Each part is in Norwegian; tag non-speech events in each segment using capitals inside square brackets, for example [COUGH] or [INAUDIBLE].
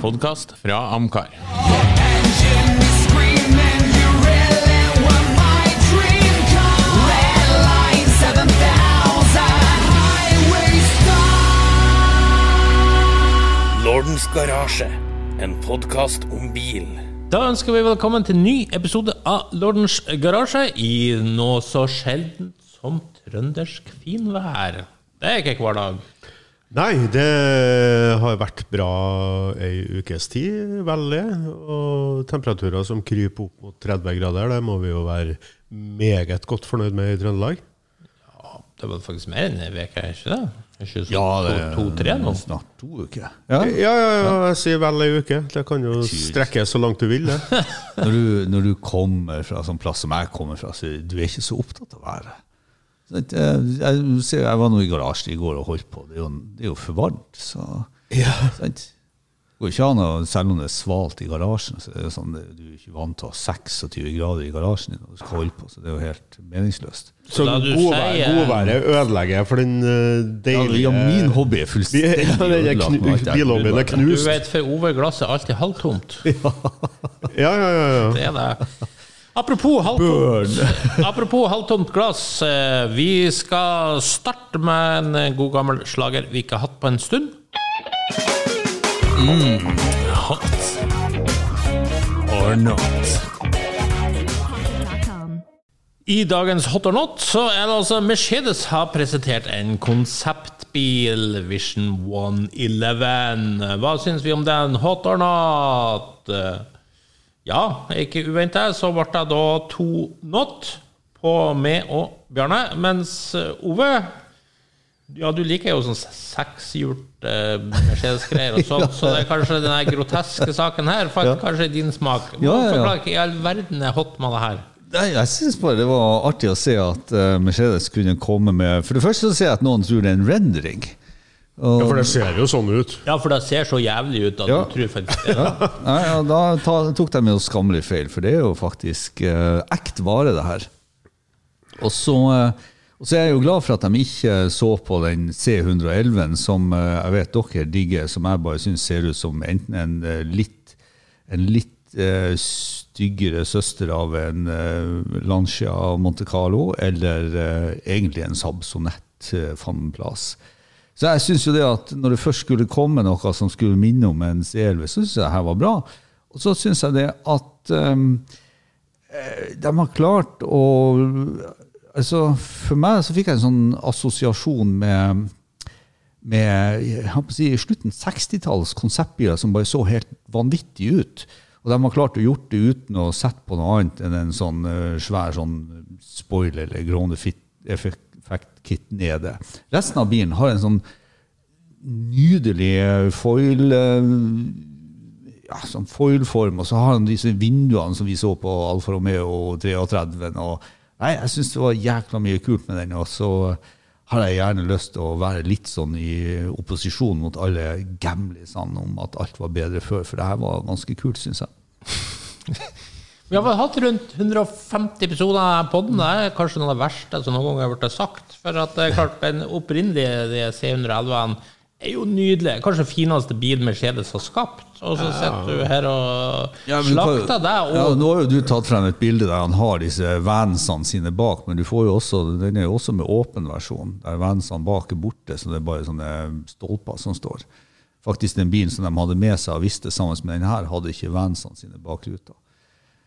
podkast fra Amcar. Engine is screaming, you really were my dream car. Red line 7000, highway star. Lordens garasje, en podkast om bil. Da ønsker vi velkommen til ny episode av Lordens garasje i noe så sjeldent som trøndersk finvær. Det er ikke hver dag. Nei, det har vært bra ei ukes tid, veldig. Og temperaturer som kryper opp mot 30 grader, det må vi jo være meget godt fornøyd med i Trøndelag. Det var faktisk mer enn en uke, er ikke det? Ikke så Ja, det er to-tre nå? snart to uker. Ja. Ja, ja, ja, jeg sier vel ei uke. Det kan jo strekke så langt du vil, det. [LAUGHS] Når, du, når du kommer fra sånn plass som jeg kommer fra, så du er ikke så opptatt av været. Jeg, jeg, var nå i garasjen i går og holdt på. Det er jo, det er jo for varmt. Så, sant? Går ikke an å, selv om det er svalt i garasjen, så er det sånn, det- du er ikke vant til å ha 26 grader i garasjen når du skal holde på, så det er jo helt meningsløst. Så godværet godvær- ødelegger for den eh, Ja, deilige ja, min hobby er fullstendig ødelagt det bilhobbyen er knust. Du vet, for Ove glasset er alltid halvtomt. Ja, ja, ja. ja. Det er det. Apropos halvtomt, [LAUGHS] apropos halvtomt glass. eh, Vi skal starte med en eh, god gammel slager vi ikke har hatt på en stund. Hot or not. I dagens Hot or Not så er det altså Mercedes har presentert en konseptbil, Vision 111. Hva syns vi om den? Hot or not? Ja, ikke uventet så ble det da to not på meg og Bjarne, mens eh, Ove ja, du liker jo sånn sekshjult uh, Mercedes-greier og [LAUGHS] sånn, så det er kanskje den groteske saken her falt kanskje i din smak. Ja, ja, ja. Forklar hva i all verden er hot med det her? Nei, jeg syns bare det var artig å se at eh, Mercedes kunne komme med For det første så ser jeg at noen tror det er en rendering. Og, ja, for det ser jo sånn ut. Ja, for det ser så jævlig ut at Ja. du tror faktisk [LAUGHS] det. ja. Nei, ja, da ta, tok de jo skammelig feil, for det er jo faktisk eh, ekt vare, det her. Og så, eh, og så er jeg jo glad for at de ikke så på den C111, som eh, jeg vet dere digger, som jeg bare syns ser ut som enten en eh, litt, en litt eh, styggere søster av en uh, Lancia Monte Carlo, eller uh, egentlig en Saab Sonett uh, van Plass. Så jeg syns jo det at når det først skulle komme noe som skulle minne om en CLV, så syns jeg det her var bra. Og så syns jeg det at um, de har klart å altså For meg så fikk jeg en sånn assosiasjon med med jeg holdt å si, slutten 60-tallets konseptbiler som bare så helt vanvittig ut. Og de har klart å gjort det uten å sette på noe annet enn en sånn eh, svær sånn spoiler eller Grone-effekt-kit nede. Resten av bilen har en sånn nydelig foil eh, ja, sånn foilform, og så har han disse vinduene som vi så på Alfa Romeo 33. Og, nei, jeg syns det var jækla mye kult med den. Og så har jeg gjerne lyst til å være litt sånn i opposisjon mot alle gamlisene om at alt var bedre før, for det her var ganske kult, syns jeg. [LAUGHS] Vi har hatt rundt 150 episoder av poden. Det er kanskje noe av det verste som noen gang har blitt sagt. For at det er klart, den opprinnelige de C111-en er jo nydelig. Kanskje fineste bil Mercedes har skapt. Og så sitter du her og Ja, slakter deg. Ja, nå har jo du tatt frem et bilde der han har disse vansene sine bak, men du får jo også, den er jo også med åpen versjon, der vansene bak er borte, så det er bare sånne stolper som står. Faktisk den bilen som de hadde med seg og visste sammen med den her, hadde ikke vansene sine bak ruta.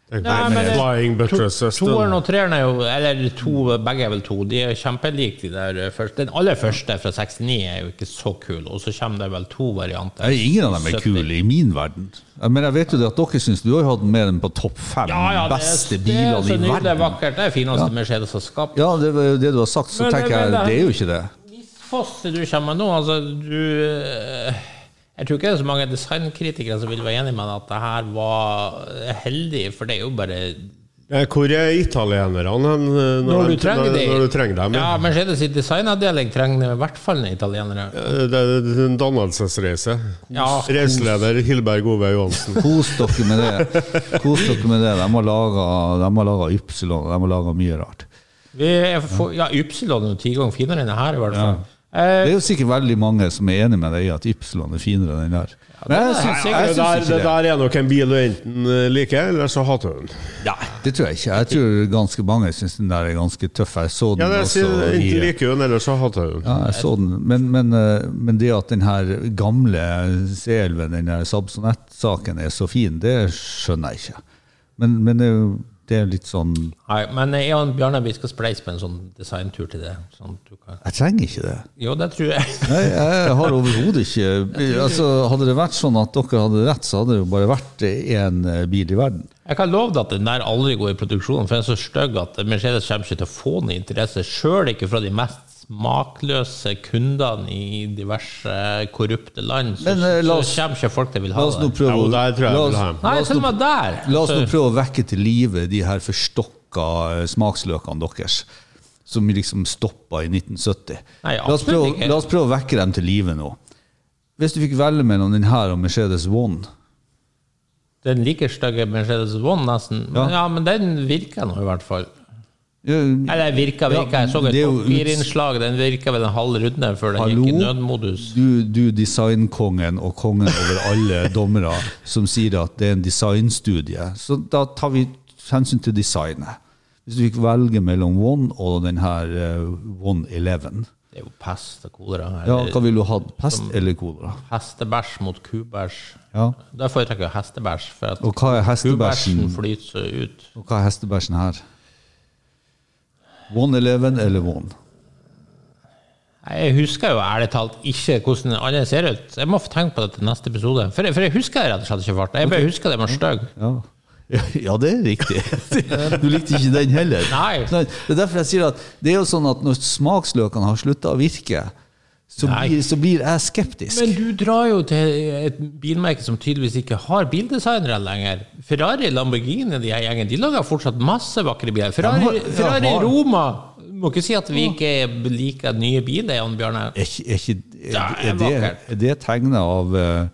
Tenk Nei, men det- Flying buttresses. to, toeren og treeren er jo Eller to, begge er vel to. De er kjempelike, de der første. Den aller første fra 69 er jo ikke så kul. Og så kommer det vel to varianter. Nei, ingen av dem er 70. kule i min verden. Men jeg vet jo det at dere syns du har hatt med dem på topp fem Ja, ja, det i verden. det er bilene så nydelig vakkert. Det er fineste Mercedes har skapt. Ja, det var jo det du har sagt, så Men- tenker men- jeg det er jo ikke det. Misfosset du kommer med nå, altså du eh, Jeg tror ikke det er så mange designkritikere som vil være enig med deg at det her var heldig, for det er jo bare Eh, Hvor er italienerne eh, Når du trenger når, når du trenger dem? Ja, Ja. Mercedes sin designavdeling trenger i hvert fall en italienere. Eh, Det er en dannelsesreise. Ja. Reiseleder Hilberg Ove Johansen. [LAUGHS] Kos dere med det. Kos dere med det. De har laga, de har laga Ypsilon, og de har laga mye rart. Vi er for, ja, Ypsilon er jo ti ganger finere enn det her, i hvert fall. Eh, Det er jo sikkert veldig mange som er enig med deg i at Ypsilon er finere enn den der. Men jeg synes, jeg, jeg det, der, det det. der er nok en bil du enten eh, liker, eller så hater du den. Det tror jeg ikke. Jeg tror ganske mange syns den der er ganske tøff. Jeg så den Ja, det også sier Enten i liker du den, eller så hater du den. ja, jeg så den. Men, men, eh, men det at den her gamle C11, den der Sabsonett-saken, er så fin, det skjønner jeg ikke. Men, men det er jo det er litt sånn Nei, men jeg og Bjarne vi skal spleise på en sånn designtur til det. Sånn kan... Jeg trenger ikke det. Jo, det tror jeg. [LAUGHS] Nei, jeg har overhodet ikke altså, Hadde det vært sånn at dere hadde rett, så hadde det jo bare vært én bil i verden. Jeg kan love deg at den der aldri går i produksjon, for den er så stygg at Mercedes kommer ikke til å få noen interesse, sjøl ikke fra de mest smakløse kundene i diverse korrupte land. Så, Men, eh, la så kommer ikke folk til å vil La ha oss nå det. prøve, Ja, og der tror jeg la jeg vil ha dem. Nei, la oss til og nå- med der. La oss nå prøve å vekke til live de her forstokka eh, smaksløkene deres. Som liksom stoppa i 1970. Nei, la, oss absolutt prøve, ikke. la oss prøve å vekke dem til live nå. Hvis du fikk velge mellom den her og Mercedes One Den like stygge Mercedes One, nesten. Men, ja, men den virker nå, i hvert fall. Ja, det virka, virka. Jeg så et papirinnslag, den virka vel en halv runde før den gikk i nødmodus. Du, du designkongen og kongen over alle [LAUGHS] dommere som sier at det er en designstudie. Så da tar vi hensyn til designet. Hvis du fikk velge mellom One og den her eh, One Eleven, Det er jo pest og kolera. ja, hva ville du hatt? Pest eller kolera? Hestebæsj mot kubæsj. Ja. Da foretrekker jeg hestebæsj, for at Og hestebæsjen? kubæsjen flyter ut. Og hva er hestebæsjen her? One Eleven eller One? Jeg husker jo ærlig talt ikke hvordan alle ser ut. Jeg må få tenke på det til neste episode. For, jeg- for jeg husker rett og slett ikke farta. Jeg bare husker det var stygg. Ja. ja, det er riktig. [LAUGHS] Du likte ikke den heller. Nei. Det er derfor jeg sier at det er jo sånn at når smaksløkene har slutta å virke, så blir, så blir jeg skeptisk. Men du drar jo til et bilmerke som tydeligvis ikke har bildesignere lenger. Ferrari, Lamborghini, de her gjengen, de lager fortsatt masse vakre biler. Ferrari, har- ja, Ferrari har. Roma Må ikke si at vi ikke liker nye biler, Jan Bjørne. er, ikke, er, Det er, er er, det, er det tegnet av uh,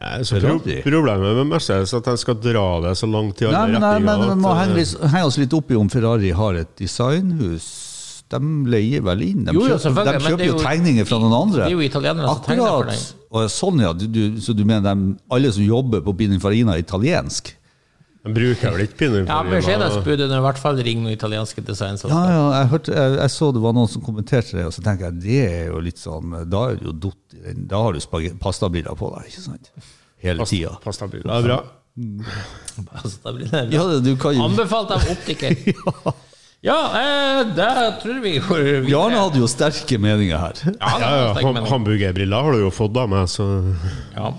Ja, så pro Ferrari. problemet med Mercedes er at de skal dra det så langt i alle men, nei, men retninger. vi må henge, eh, henge oss litt opp i om Ferrari har et designhus. De leier vel inn? De Jo, jo, kjøper, de kjøper er jo jo- tegninger fra noen andre. det er jo italienere som tegner for Akkurat. Og sånn, ja. Du, du, så du mener de, alle som jobber på Pininfarina er italiensk? De bruker vel ikke Ja, Pininfarina? Mercedes burde i hvert fall ringe noen italienske Ja, ja, jeg, hørte, jeg, jeg så det var noen som kommenterte det, og så tenker jeg det er jo litt sånn Da er du jo dott i den. Da har du pastabriller på deg, ikke sant? Hele tida. Pastabriller. Det er bra. Altså, det blir Ja, du kan jo Anbefalt av optiker. [LAUGHS] Ja, eh, det tror vi går videre. Bjarne hadde jo sterke meninger her. Ja, Ja, ja, ham- Hamburgerbriller har du jo fått av meg, så Ja.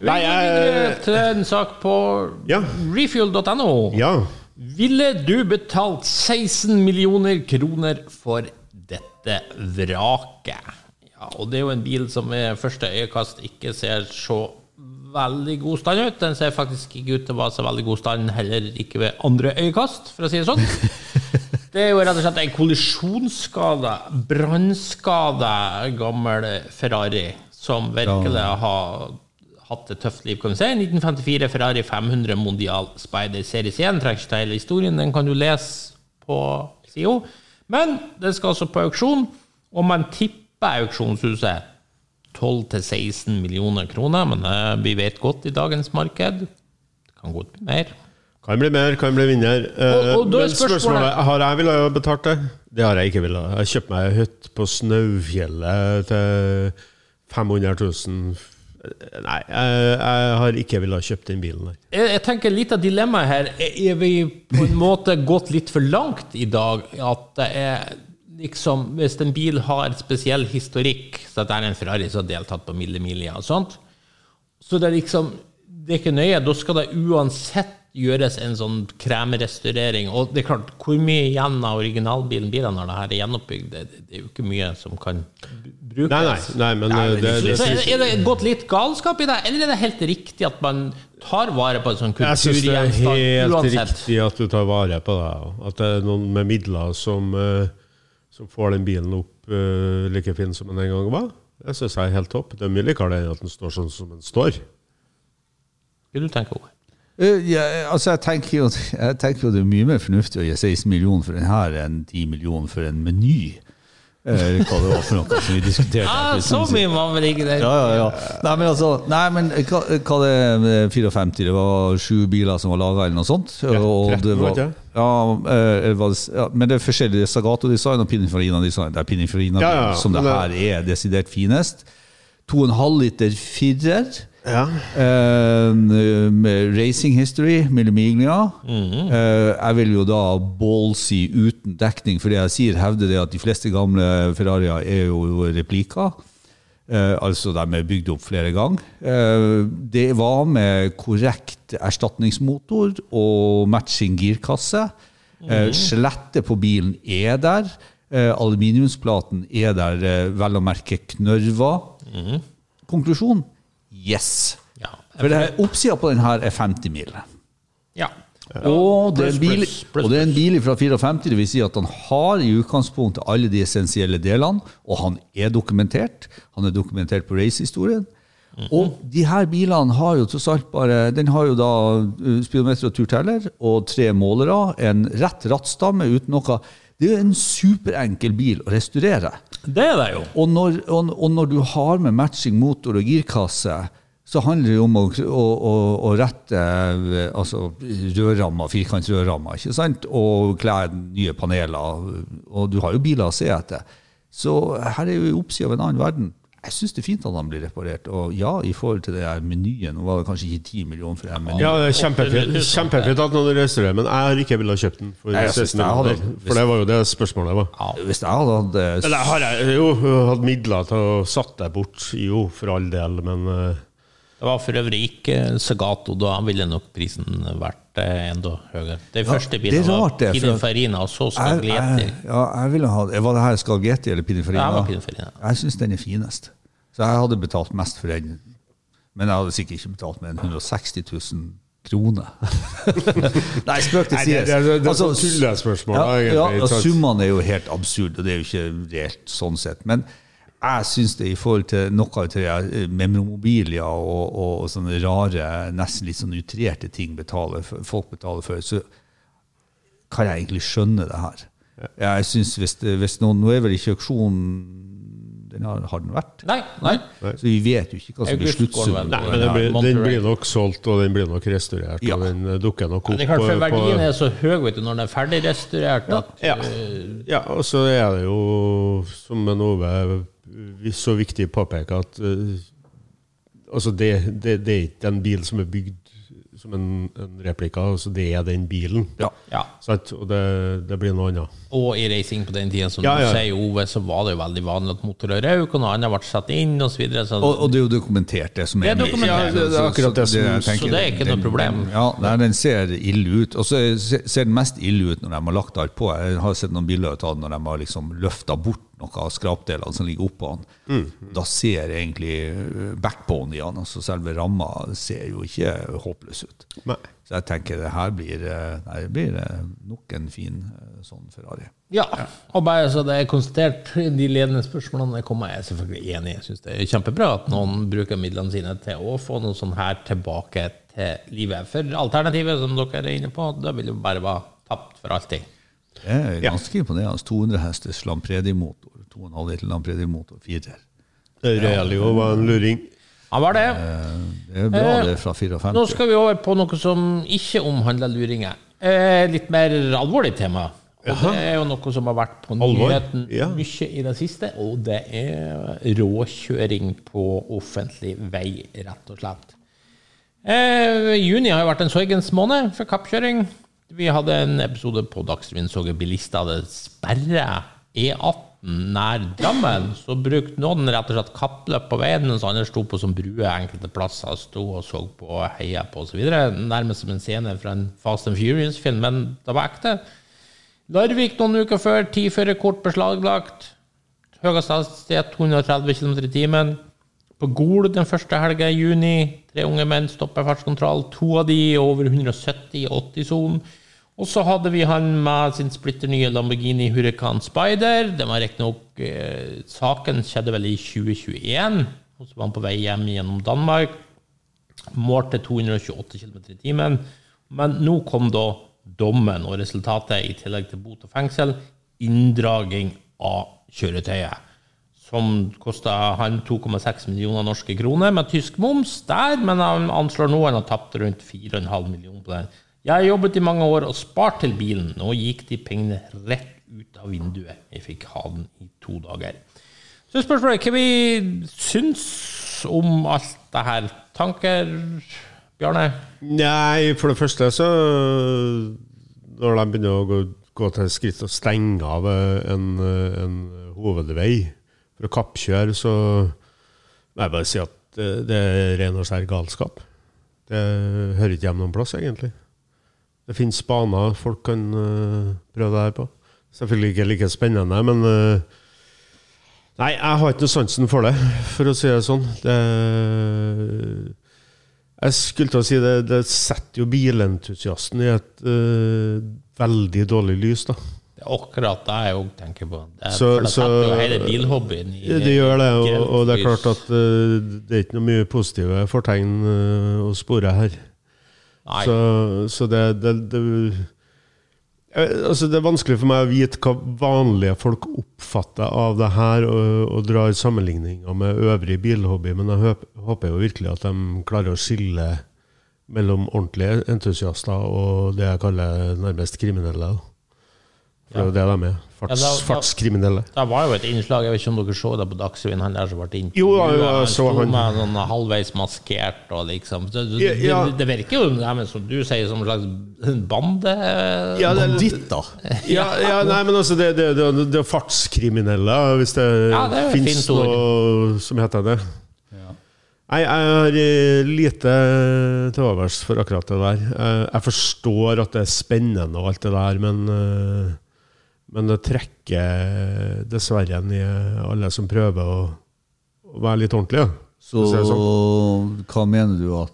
Vi Nei, går jeg- til en sak på Ja. refuel.no. ja. Ville du betalt 16 millioner kroner for dette vraket? Ja, og det er jo en bil som ved første øyekast ikke ser så veldig god stand ut. Den ser faktisk ikke ut til å være så veldig god stand, heller ikke ved andre øyekast, for å si det sånn. [LAUGHS] Det er jo rett og slett en kollisjonsskade, brannskade, gammel Ferrari, som virkelig har hatt et tøft liv, kan vi si. 1954 Ferrari 500 Mondial Spider Series 1. Trenger ikke hele historien, den kan du lese på SIO. Men den skal altså på auksjon, og man tipper auksjonshuset 12-16 millioner kroner, men eh, vi vet godt i dagens marked det kan godt bli mer. Kan bli mer, kan bli vinner. Eh, Og- og da er men spørsmålet- Har jeg villet ha betalt det? Det har jeg ikke villet. Jeg kjøpte meg hytte på Snaufjellet til 500 000. Nei, jeg, jeg har ikke villet ha kjøpt den bilen. Jeg, jeg tenker Litt av dilemmaet her er er vi på en måte gått litt for langt i dag. At det er liksom Hvis en bil har et spesiell historikk, så at det er en Ferrari som har deltatt på Mille Milia og sånt, så det er liksom Det er ikke nøye. Da skal det uansett gjøres en sånn kremrestaurering. Og det er klart, hvor mye igjen av originalbilen blir det når det her er gjenoppbygd? Det, det er jo ikke mye som kan brukes. Nei, nei, nei men eh, det, det, Så er det gått litt galskap i det, eller er det helt riktig at man tar vare på en sånn Jeg syns det er helt uansett? riktig at du tar vare på det. At det er noen med midler som, eh, som får den bilen opp eh, like fin som den en gang var. Det syns jeg er helt topp. Det er mye likere enn at den står sånn som den står. Hva du tenker Ove? Eh, ja, altså jeg, tenker jo, [LAUGHS] jeg tenker jo det er mye mer fornuftig å gi 16 millioner for den her enn 10 millioner for en meny. Eh, hva det var for noe som vi diskuterte. [LAUGHS] Ah, så mye var vel ikke det. Ja, ja, ja. Nei, men altså Nei, men hva, hva det er 54? Det var sju biler som var laga, eller noe sånt? Og det var ja, eh, var ja, men det er forskjellige Sagato-design og Pininfarina-design. Det er Pininfarina Ja, ja, som det her er desidert finest. 2,5 liter firer. Ja. Uh, med racing history, Millimiglia. Mm -hmm. uh, jeg vil jo da ballsy uten dekning, for det jeg sier, hevder det at de fleste gamle Ferrarier er jo replikker. Uh, altså de er bygd opp flere ganger. Eh, det var med korrekt erstatningsmotor og matching girkasse. Eh, skjelettet på bilen er der. Eh, aluminiumsplaten er der, eh, vel å merke knørva. Konklusjon yes. Ja. For det her- Oppsida på den her er 50 mil. Ja. Og det, er en bil, og det er en bil fra 54, det vil si at han har i utgangspunktet alle de essensielle delene, og han er dokumentert. Han er dokumentert på racehistorien. Og de her bilene har jo tross alt bare Den har jo da uh, speedometer og turteller og tre målere, en rett rattstamme uten noe Det er jo en superenkel bil å restaurere. Det er det jo. Og når, og, og når du har med matching motor og girkasse, så handler det om å, å, å, rette altså, firkantrørrammer, ikke sant? Og kle nye paneler. Og du har jo biler å se etter. Så her er jo oppsida av en annen verden. Jeg syns det er fint at han blir reparert. Og ja, i forhold til det her menyen, nå var det kanskje ikke 10 millioner for den menyen. Ja, det er kjempefint Kjempefint at noen restaurerer, men jeg har ikke villet kjøpt den. For, Nei, jeg synes 16 det hadde- millioner. for det var jo det spørsmålet var. Ja, Hvis jeg hadde hatt eh, Eller har jeg jo hatt midler til å satt deg bort, jo, for all del, men uh, Det var for øvrig ikke Sagato. Da ville nok prisen vært eh, enda høyere. Det første det bilen var rart det, Pininfarina, og så jeg, Scaglietti. jeg, ja, jeg ville ha Var det her Scaglietti eller Pininfarina? Ja, det var Pininfarina. Jeg syns den er finest. Så jeg hadde betalt mest for den. Men jeg hadde sikkert ikke betalt mer enn 160 000 kroner. [LAUGHS] Nei, spøk til side. det- det- det- det er sånn tullespørsmål, Ja, ja, summene er jo helt absurde, og det er jo ikke reelt sånn sett. Men jeg syns det i forhold til noe av det med memomobilia og, og, og sånne rare, nesten litt sånn utrerte ting betaler, folk betaler for, så kan jeg egentlig skjønne det her. Jeg synes hvis, det, hvis noen, Nå er vel ikke auksjonen den har, har den vært? Nei, nei. Så vi vet jo ikke hva som blir sluttsummen. Men den blir, den blir nok solgt, og den blir nok restaurert, Ja. og den eh, dukker nok Men opp det er klart, for på- verdien er så høy vet du, når den er ferdig restaurert Ja. at Ja, og så er det jo, som en Ove vi- så viktig påpeker, at uh, altså det, det, det er ikke en bil som er bygd som en, en replika, altså det er den bilen. Ja. Ja. Sant? Og det, det blir noe annet. Og i racing på den tiden, som Ja, du ja. sier, Ove, så var det jo veldig vanlig at motorer røk, og noe annet ble satt inn, og så Og, og det er jo dokumentert, det som Det er Ja, det er akkurat det som- jeg tenker, så det er ikke noe den- problem. Ja, nei, Den ser ille ut. Og så ser- den mest ille ut når de har lagt alt på. Jeg har sett noen bilder av den når de har liksom løfta bort noe av skrapdelene som ligger oppå den. Da ser egentlig eh, backbone i den, altså selve ramma, ser jo ikke håpløs ut. Nei. Så jeg tenker det her blir, eh, nei, det blir eh, nok en fin eh, sånn Ferrari. ja, og bare så det er konstatert, de ledende spørsmålene kommer, jeg selvfølgelig enig. Jeg syns det er kjempebra at noen bruker midlene sine til å få noe sånn her tilbake til livet. For alternativet, som dere er inne på, det vil jo bare være tapt for alltid. Det er ganske imponerende. 200 hestes Lampredi-motor. 2,5 liter Lampredi-motor, firer. Realio var en luring. Han var det. Det er bra, Eh, det fra 54. Nå skal vi over på noe som ikke omhandler luringer. Eh, litt mer alvorlig tema. Og det er jo noe som har vært på nyheten Ja. mye i det siste, og det er råkjøring på offentlig vei, rett og slett. Eh, juni har jo vært en sorgens måned for kappkjøring. Vi hadde en episode på Dagsrevyen så bilister hadde sperra E18 nær Drammen. Så brukte noen rett og slett kappløp på veien, mens andre sto på som brue enkelte plasser, sto og så på og heia på osv. Nærmest som en scene fra en Fast and Furious-film, men det var ekte. Larvik noen uker før, ti førerkort beslaglagt. Høyest hastighet 230 km i timen. På Gol den første helga i juni. Tre unge menn stopper fartskontroll. To av de er over 170 i 80-sonen. Og så hadde vi han med sin splitter nye Lamborghini Huracan Spider. Det var riktignok eh, Saken skjedde vel i 2021. Og så var han på vei hjem gjennom Danmark. Målte 228 km i timen. Men nå kom da dommen og resultatet, i tillegg til bot og fengsel, inndraging av kjøretøyet. Som kosta han 2,6 millioner norske kroner med tysk moms der, men han anslår nå han har tapt rundt 4,5 millioner på den. Jeg har jobbet i mange år og spart til bilen. Nå gikk de pengene rett ut av vinduet. Jeg fikk ha den i to dager. Så spørsmålet er hva vi syns om alt det her. Tanker, Bjarne? Nei, for det første så Når de begynner å gå, gå til skritt og stenge av en, en hovedvei for å kappkjøre, så må jeg bare si at det er ren og skjær galskap. Det hører ikke hjemme noen plass, egentlig. Det finnes baner folk kan uh, prøve det her på. Selvfølgelig ikke like spennende, men uh, Nei, jeg har ikke noe sansen for det, for å si det sånn. Det jeg skulle til å si det, det setter jo bilentusiasten i et uh, veldig dårlig lys, da. Det er akkurat det jeg òg tenker på. Det, Så- for det så- setter jo hele bilhobbyen i Det gjør det, og, og det er klart at uh, det er ikke noe mye positive fortegn uh, å spore her. Nei. Så, så det, det, det Eh, altså Det er vanskelig for meg å vite hva vanlige folk oppfatter av det her, og, og drar sammenligninger med øvrig bilhobby, men jeg håper, håper jo virkelig at de klarer å skille mellom ordentlige entusiaster og det jeg kaller nærmest kriminelle. For det er jo det de er. Farts, Ja, da- da- fartskriminelle. Det var jo et innslag, jeg vet ikke om dere så det på Dagsrevyen, han der som ble intervjuet. Jo, ja, ja, han så sto han. med sånn halvveis maskert og liksom Det, det, Ja, ja. det, det virker jo nei, som du sier, som en slags bande... Ja, det, Banditter. [LAUGHS] ja, ja, nei, men altså Det, det, det, det er fartskriminelle, hvis det, Ja, det fins noe som heter det. Nei, jeg har eh, lite til overs for akkurat det der. Eh, Jeg forstår at det er spennende og alt det der, men, eh, men det trekker dessverre ned alle som prøver å, å være litt ordentlige. Så sånn. hva mener du at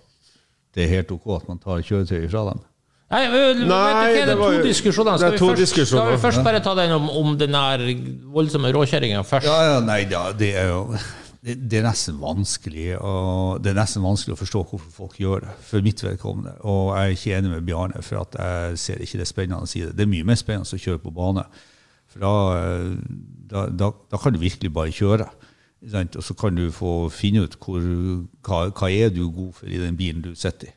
det er helt ok at man tar kjøretøyet fra dem? Nei, hva, Nei, det det var to diskusjoner. det er Skal vi, to først, skal vi først bare ta den om, om den voldsomme råkjøringa først? Ja, ja, nei, ja, det er jo det, det er nesten vanskelig og det er nesten vanskelig å forstå hvorfor folk gjør det, for mitt vedkommende. Og jeg er ikke enig med Bjarne, for at jeg ser ikke det spennende i det. Det er mye mer spennende å kjøre på bane. For da, eh, da, da, da kan du virkelig bare kjøre. sant? Og så kan du få finne ut hvor, hva, hva er du god for i den bilen du sitter i.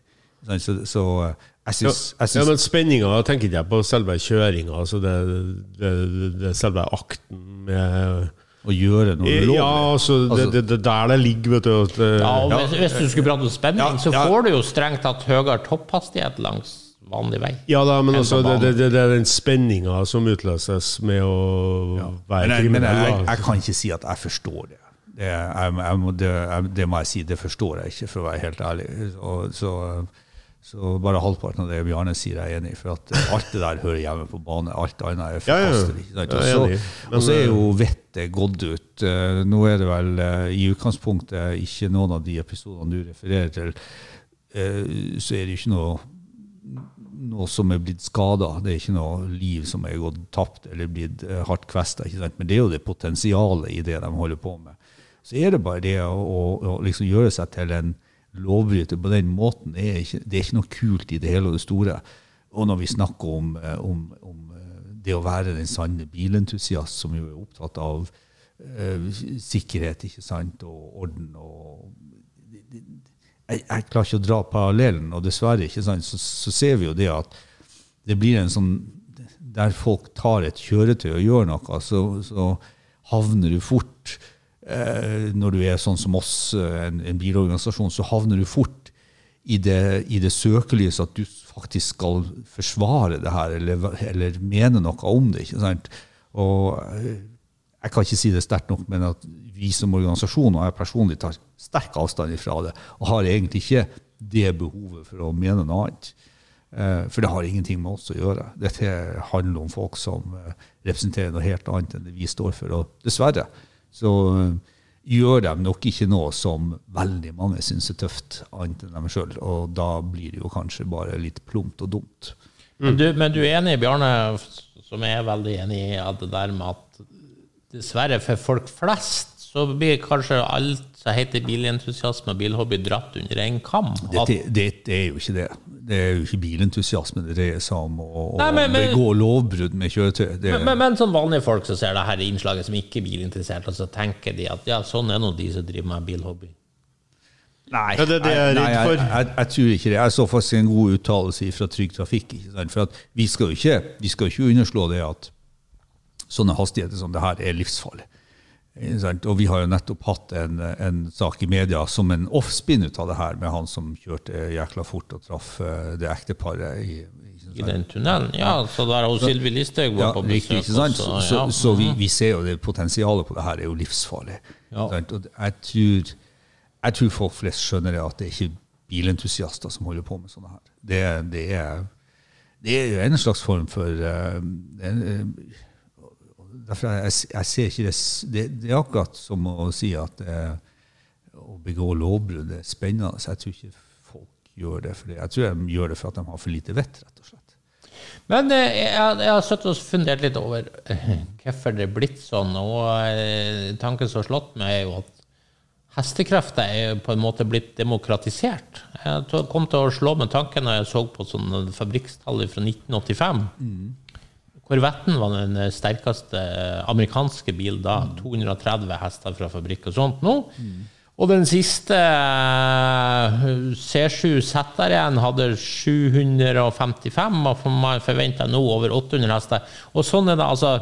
Så, så eh, jeg syns, jeg ja, men spenninga tenker ikke jeg på selve kjøringa. Altså det, det, det selve akten med å gjøre noe ulovlig Ja, altså, Altså- det, det der det ligger, vet du. At, det- Ja, og Ja. hvis, hvis du skulle prate om spenning, Ja, så ja. får du jo strengt tatt høyere topphastighet langs vanlig vei. Ja da, men altså, det, det, er den spenninga som utløses med å være Men, jeg, men kriminell. jeg, jeg kan ikke si at jeg forstår det. Det, jeg, jeg må, det, jeg, det må jeg si, det forstår jeg ikke, for å være helt ærlig. Og, så, så bare halvparten av det Bjarne sier, jeg er enig i. For at alt det der hører hjemme på bane. Alt annet er forkastelig. ja. Ja, Og så- er eh, jo vettet gått ut. Eh, Nå er det vel eh, i utgangspunktet ikke noen av de episodene du refererer til, eh, så er det ikke noe noe som er blitt skada. Det er ikke noe liv som er gått tapt eller blitt eh, hardt kvesta. Men det er jo det potensialet i det de holder på med. Så er det bare det å, å, å liksom gjøre seg til en lovbryter på den måten. Er, ikke, det er ikke noe kult i det hele og det store. Og når vi snakker om, eh, om, om eh, det å være den sanne bilentusiast, som jo er opptatt av eh, sikkerhet ikke sant, og orden og jeg, jeg klarer ikke å dra parallellen, og dessverre ikke sant, så, så ser vi jo det at det blir en sånn Der folk tar et kjøretøy og gjør noe, så, så havner du fort Når du er sånn som oss, en, en bilorganisasjon, så havner du fort i det, i det søkelyset at du faktisk skal forsvare det her, eller, eller mene noe om det. ikke sant? Og eh, jeg kan ikke si det sterkt nok, men at vi som organisasjon og jeg personlig tar sterk avstand fra det, og har egentlig ikke det behovet for å mene noe annet. Eh, For det har ingenting med oss å gjøre. Dette handler om folk som eh, representerer noe helt annet enn det vi står for. Og dessverre så eh, gjør de nok ikke noe som veldig mange syns er tøft, annet enn dem sjøl. Og da blir det jo kanskje bare litt plumpt og dumt. Men, du, men du er enig, Bjarne, som er veldig enig i at det der med at dessverre for folk flest så blir kanskje alt som heter bilentusiasme og bilhobby dratt under en kam. At, Det, det, det er jo ikke det. det er jo ikke bilentusiasme det dreier seg om å, begå lovbrudd med kjøretøy. Det, Men, men, men sånn vanlige folk som ser det her innslaget, som ikke er bilinteressert, og så tenker de at ja, sånn er nå de som driver med bilhobby. Nei, Ja, det det jeg er nei, nei. Jeg, jeg, jeg tror ikke det. Jeg så faktisk en god uttalelse fra Trygg Trafikk. Ikke sant? For at vi skal jo ikke, vi skal jo ikke underslå det at sånne hastigheter som det her er livsfarlig. Og vi har jo nettopp hatt en, en sak i media som en offspin ut av det her, med han som kjørte jækla fort og traff eh, det ekteparet i, i I den tunnelen. Ja, så der hun Sylvi Listhaug ja, på besøk. ikke sant? Så, også, så, ja. så vi, vi ser jo det potensialet på det her er jo livsfarlig. Ja. Og jeg tror, jeg tror folk flest skjønner det at det er ikke bilentusiaster som holder på med sånne her. Det, det, er, det er jo en slags form for uh, eh, Derfor jeg, jeg ser ikke det, det Det er akkurat som å si at eh, å begå lovbrudd er spennende. Så jeg tror ikke folk gjør det for det. Jeg tror de gjør det for at de har for lite vett, rett og slett. Men eh, jeg, jeg har sittet og fundert litt over eh, hvorfor det er blitt sånn. Og eh, tanken som har slått meg, er jo at hestekrefter er på en måte blitt demokratisert. Jeg kom til å slå med tanken når jeg så på sånne fabrikkstall fra 1985. Korvetten var den sterkeste amerikanske bilen da. 230 hester fra fabrikk og sånt nå. Og den siste eh, C7 Z-en hadde 755, og man forventer nå over 800 hester. Og sånn er det altså.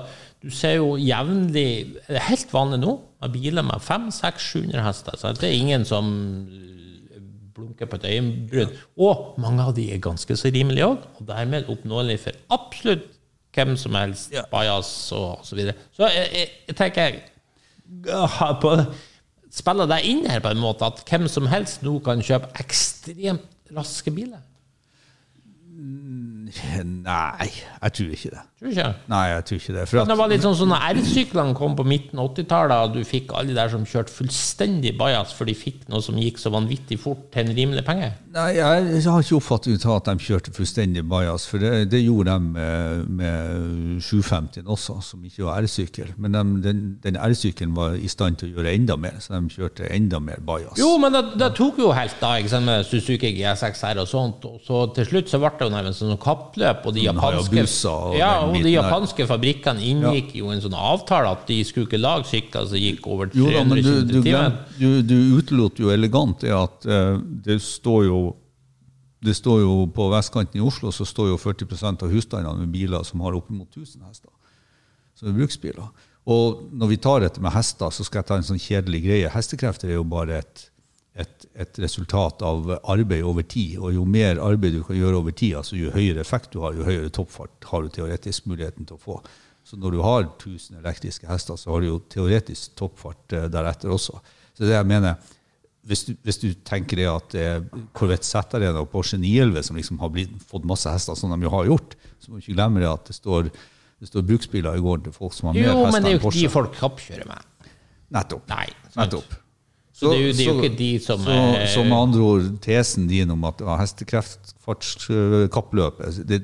Du ser jo jevnlig helt vanlig nå med biler med 500-700 hester. Så det er ingen som blunker på et øyenbryn. Og mange av de er ganske så rimelige òg, og dermed oppnåelige for absolutt hvem som helst, bajas og så videre. Så jeg, jeg, jeg tenker på, Spiller deg inn her på en måte at hvem som helst nå kan kjøpe ekstremt raske biler? Nei, jeg tror ikke det. Tror ikke? Nei, jeg tror ikke det. For Det var litt sånn som når R-syklene kom på midten av 80-tallet, og du fikk alle der som kjørte fullstendig bajas, for de fikk noe som gikk så vanvittig fort til en rimelig penge. nei, jeg har ikke oppfattet at de kjørte fullstendig bajas, for det, det gjorde de med, med 750 også, som ikke var R-sykkel. Men de, den, den R-sykkelen var i stand til å gjøre enda mer, så de kjørte enda mer bajas. Jo, men det, det tok jo helt da, ikke sant, med Suzuki GSX-R og sånt, og så til slutt så ble det jo nærmest sånn kappløp, og de Mm, japanske, ja, og de japanske der. fabrikkene inngikk jo en sånn avtale at de skulle ikke lage sykler som gikk over Jo da, 300 du, km du, du, du utelot jo elegant det at uh, det står jo det står jo På vestkanten i Oslo så står jo 40% av husstandene med biler som har oppimot 1000 hester. Som er bruksbiler. Og når vi tar dette med hester, så skal jeg ta en sånn kjedelig greie. Hestekrefter er jo bare et, et, et resultat av arbeid over tid. Og jo mer arbeid du kan gjøre over tid, altså jo høyere effekt du har, jo høyere toppfart har du teoretisk muligheten til å få. Så når du har 1000 elektriske hester, så har du jo teoretisk toppfart eh, deretter også. Så det jeg mener, hvis du, hvis du tenker det at er Corvette Z-Arena og Porsche 911 som liksom har blitt, fått masse hester, som de jo har gjort, så må du ikke glemme det at det står, det står bruksbiler i gården til folk som har mer hester enn Porsche. Jo, men det er jo ikke de folk kappkjører med. Nettopp. Nei. Nettopp. Så det er jo- det er jo ikke de som så, er- så med andre ord, tesen din om at ja,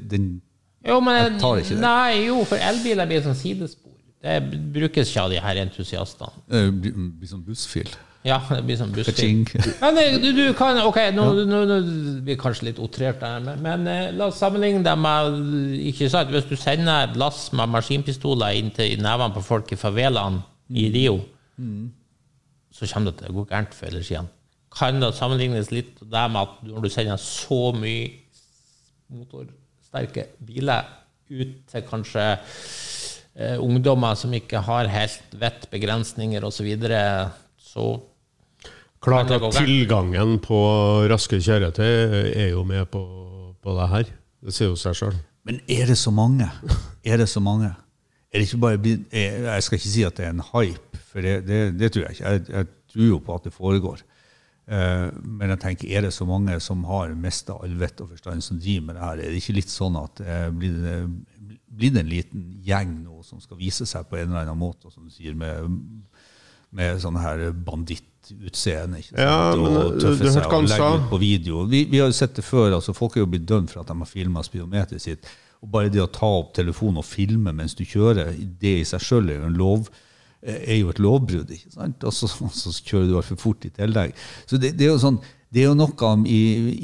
den, Jo, men Jeg tar ikke det. Nei, jo, for elbiler blir sånn sidespor. Det brukes ikke av de her entusiastene. Det blir blir sånn bussfil. Ja, det blir sånn bussfil. Men du, du kan Ok, nå, nå, nå blir kanskje litt outrert, men, men eh, la oss sammenligne det med ikke sant, Hvis du sender et lass med maskinpistoler inn til nevene på folk i favelaen i Rio, så kommer det til å gå gærent før eller siden. Kan det sammenlignes litt med det med at når du sender så mye motorsterke biler ut til kanskje eh, ungdommer som ikke har helt vett, begrensninger osv., så, videre, så Klart at tilgangen på raske kjøretøy er jo med på, på det her. Det sier jo seg sjøl. Men er det så mange? Er det så mange? Blitt jeg, skal ikke si at det er en hype, for det, det, det tror jeg ikke. Jeg, jeg tror jo på at det foregår. Uh, men jeg tenker, er det så mange som har mista all vett og forstand, som driver med det her? Er det ikke litt sånn at uh, blir, det, blir det en liten gjeng nå som skal vise seg på en eller annen måte, som du sier, med, med sånn her bandittutseende? ikke? Ja, men, og tøffe du seg og legge ut på video. Vi, vi har jo sett det før. altså Folk er jo blitt dømt for at de har filma speedometeret sitt. Og bare det å ta opp telefonen og filme mens du kjører, det i seg sjøl er jo en lov er jo et lovbrudd. ikke sant? Og så, [LAUGHS] så kjører du altfor fort i tillegg. Så det, det er jo sånn, det er jo noe i,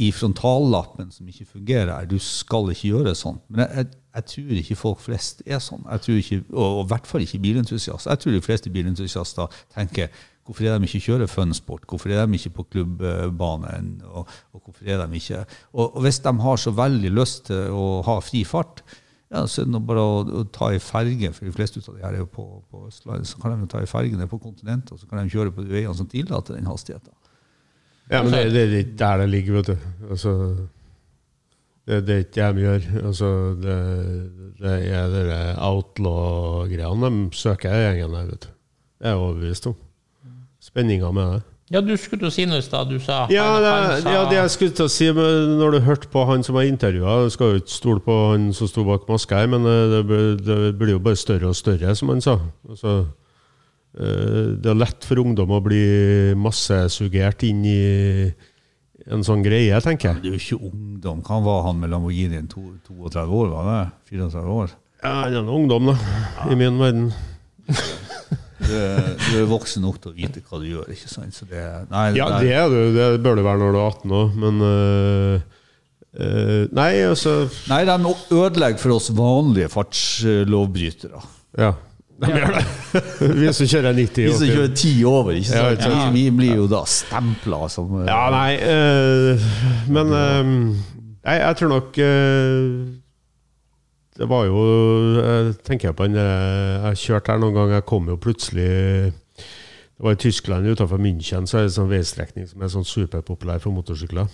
i frontallappen som ikke fungerer her. Du skal ikke gjøre sånn. Men jeg, jeg, jeg tror ikke folk flest er sånn. Jeg ikke, og i hvert fall ikke bilentusiaster. Jeg tror de fleste bilentusiaster tenker hvorfor er de ikke kjører funsport? Hvorfor er de ikke på klubbbanen? Og, og hvorfor er de ikke og, og hvis de har så veldig lyst til å ha fri fart, ja, så er det bare å, å ta i ferge, for de fleste av de her er jo på, på Østlandet, så kan de ta i ferge ned på kontinentet, og så kan de kjøre på de veiene som tillater den hastigheten. Ja, men det, er ikke der det ligger, vet du. Altså, det, det er ikke de gjør. Altså, det, det er de outlaw-greiene de søker, gjengen der, vet du. Det er jeg overbevist om. Spenninga med det. Ja, du skulle jo si noe i stad. Du sa Ja, han- det, han sa- ja, det jeg skulle til å si men Når du hørte på han som var intervjua Du skal jo ikke stole på han som sto bak maska her, men eh, det, blir- det blir jo bare større og større, som han sa. Altså, eh, det er lett for ungdom å bli massesugert inn i en sånn greie, tenker jeg. Det er jo ikke ungdom. Hva var han med Lamborghinien? 32 år, var det? 34 år? Ja, han er en ungdom, da, i min verden. Du, du er voksen nok til å vite hva du gjør, ikke sant? Så det, nei, Ja, det er du. Det bør du være når du er 18 òg, men uh, uh, Nei, altså Nei, de ødelegger for oss vanlige fartslovbrytere. Ja. De gjør det. [LAUGHS] Vi som kjører 90 Vi som kjører 10 over, ikke sant? Ja. Vi, vi blir jo da stempla som uh, Ja, nei Men jeg, jeg tror nok Det var jo Jeg tenker på den eh, Jeg kjørte her noen gang, jeg kom jo plutselig Det var i Tyskland utenfor München, så er det en sånn veistrekning som er sånn superpopulær for motorsykler.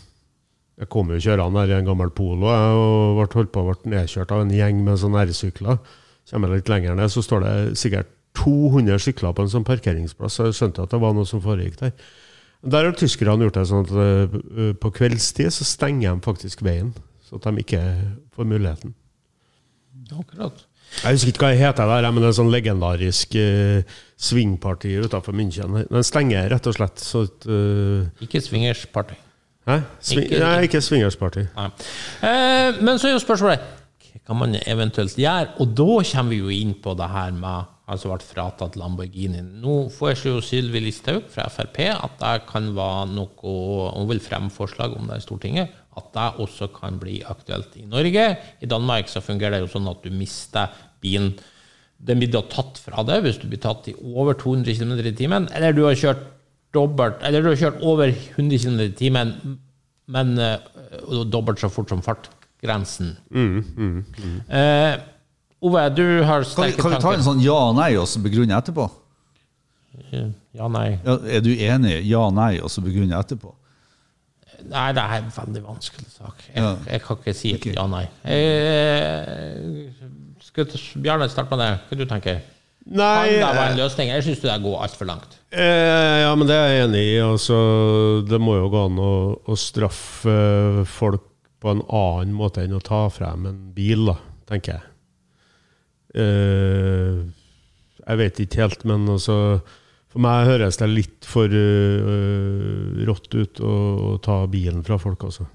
Jeg kom jo kjørende her i en gammel Polo jeg, og ble holdt på å bli nedkjørt av en gjeng med sånne R-sykler. Kommer jeg litt lenger ned, så står det sikkert 200 sykler på en sånn parkeringsplass. Så jeg skjønte at det var noe som foregikk der. Der har tyskerne gjort det sånn at eh, på kveldstid så stenger de faktisk veien, så at de ikke får muligheten. Akkurat. Jeg husker ikke hva det heter der, men det er en sånn legendarisk uh, svingparti utenfor München. Den stenger rett og slett. Så eh, Ikke swingersparty. Hæ? Sving, Ikke- nei, ikke swingersparty. Nei. Eh, men så er jo spørsmålet hva man eventuelt gjør, Og da kommer vi jo inn på det her med altså ble fratatt Lamborghini. Nå foreslår jo Sylvi Listhaug fra Frp at det kan være noe Hun vil fremme forslag om det i Stortinget. At det også kan bli aktuelt i Norge. I Danmark så fungerer det jo sånn at du mister bilen. Den blir da tatt fra deg hvis du blir tatt i over 200 km i timen, eller du har kjørt dobbelt, eller du har kjørt over 100 km i timen, men uh, dobbelt så fort som fartgrensen. Eh, Ove, du har Kan vi, kan vi ta en sånn ja-nei og så begrunne etterpå? Ja, nei. Ja, er du enig? Ja-nei og så begrunne etterpå? Nei, det er en veldig vanskelig sak. Jeg, Ja. jeg kan ikke si et okay. ja-nei. Eh, skal Bjarne starte med det? Hva du tenker Nei, Kan det være en eh, løsning? Jeg syns det går altfor langt. eh, ja, men det er jeg enig i. Altså, det må jo gå an å, å straffe folk på en annen måte enn å ta frem en bil, da, tenker jeg. Eh, jeg vet ikke helt, men altså For meg høres det litt for uh, rått ut å, å ta bilen fra folk, altså.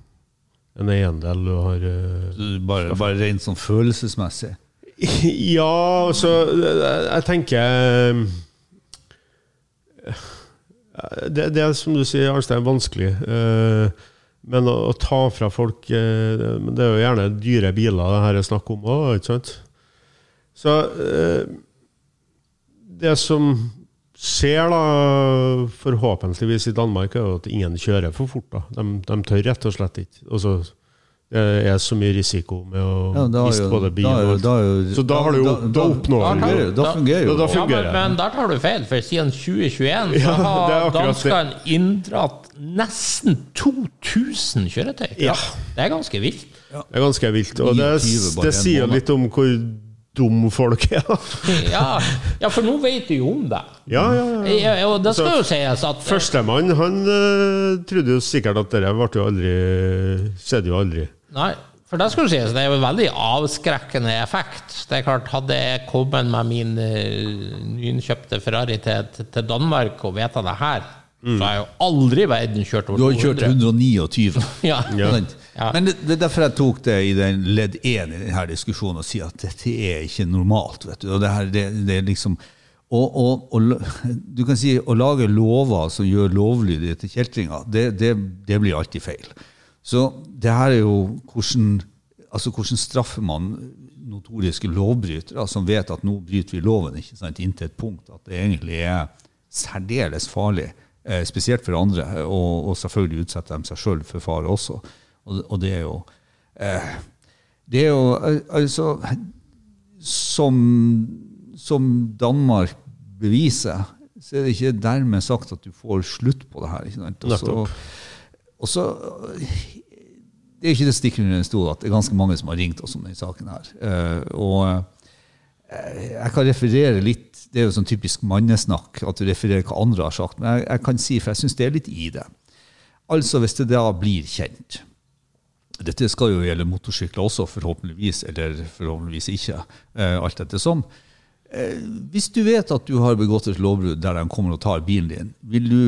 En eiendel du har uh, Du- Bare, bare rent sånn følelsesmessig. [LAUGHS] Ja, altså Jeg jeg tenker eh, det, det er som du sier, Arnstein, vanskelig. Uh, Men å, å ta fra folk uh, Det er jo gjerne dyre biler det her er snakk om òg, ikke sant? Så Det som skjer, da, forhåpentligvis i Danmark, er at ingen kjører for fort. da. De, de tør rett og slett ikke. Altså, det er så mye risiko med å Ja, miste jo- både bil og da jo- Så da har du jo da oppnår Da du da fungerer jo Da- da det. Ja, men, men der tar du feil, for siden 2021 så har ja, danskene inndratt nesten 2000 kjøretøy. Ja. Det er ganske vilt. Det er ganske vilt. Og det, det sier litt om hvor dum folk er. [LAUGHS] Ja, ja for nå vet du jo om det. Ja, ja, ja. Ja, og det skal altså, jo sies at Førstemann han uh, trodde jo sikkert at dette ble jo aldri Skjedde jo aldri. Nei, for det skal jo sies, det er jo en veldig avskrekkende effekt. Det er klart, Hadde jeg kommet med min uh, nyinnkjøpte Ferrari til, til, Danmark og vedtatt det her, så har jeg jo aldri i verden kjørt over 200. Du har kjørt 129. [LAUGHS] Ja. Ja. Ja. Men det, det er derfor jeg tok det i den ledd én i denne diskusjonen og sier at dette er ikke normalt. vet du. Og det, her, det, det er liksom, Og, og, og du kan si å lage lover som gjør lovlydige til kjeltringer, det, det, det blir alltid feil. Så det her er jo hvordan, altså hvordan straffer man notoriske lovbrytere som vet at nå bryter vi loven ikke sant, inntil et punkt at det egentlig er særdeles farlig, eh, spesielt for andre, og, og selvfølgelig utsetter de seg sjøl for fare også. Og, og det er jo eh, Det er jo altså som, som Danmark beviser, så er det ikke dermed sagt at du får slutt på det her. Og så, Det er ikke det stikker under en stol at det er ganske mange som har ringt oss om denne saken her. Eh, og eh, jeg kan referere litt Det er jo sånn typisk mannesnakk at du refererer hva andre har sagt, men jeg, jeg kan si, for jeg syns det er litt i det. Altså, hvis det da blir kjent dette skal jo gjelde motorsykler også, forhåpentligvis, eller forhåpentligvis ikke. eh, alt etter som. Eh, hvis du vet at du har begått et lovbrudd der de kommer og tar bilen din, vil du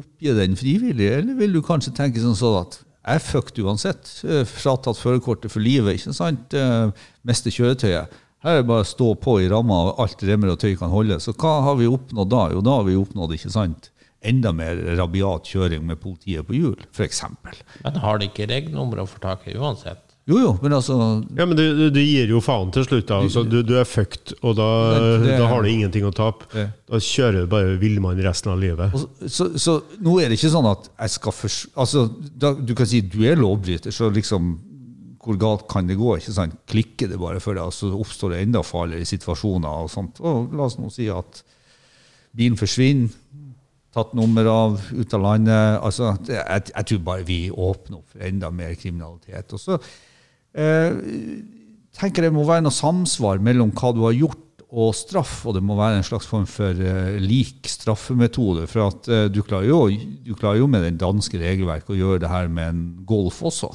oppgi den frivillig, eller vil du kanskje tenke sånn sånn at jeg er fucked uansett, eh, fratatt førerkortet for livet, ikke sant, eh, miste kjøretøyet. Her er det bare å stå på i ramma, og alt remmer og tøy kan holde. Så hva har vi oppnådd da? Jo, da har vi oppnådd, ikke sant, enda mer rabiat kjøring med politiet på hjul, eksempel. Men har de ikke regnummer å få tak i uansett? Jo, jo, men altså Ja, men du, du, gir jo faen til slutt, da. altså, du, du er fucked, og da, Det- da har du ingenting å tape. Det. Da kjører du bare villmann resten av livet. Og Så, så, så nå er det ikke sånn at jeg skal først Altså, da, du kan si du er lovbryter, så liksom hvor galt kan det gå? ikke sant? Klikker det bare for deg, og så oppstår det enda farligere situasjoner. og sånt. Og la oss nå si at bilen forsvinner, tatt nummer av, ut av landet. altså, jeg, jeg tror bare vi åpner opp for enda mer kriminalitet. Og så eh, tenker jeg det må være noe samsvar mellom hva du har gjort og straff, og det må være en slags form for eh, lik straffemetode. For at eh, du, klarer jo, du klarer jo med den danske regelverket å gjøre det her med en golf også.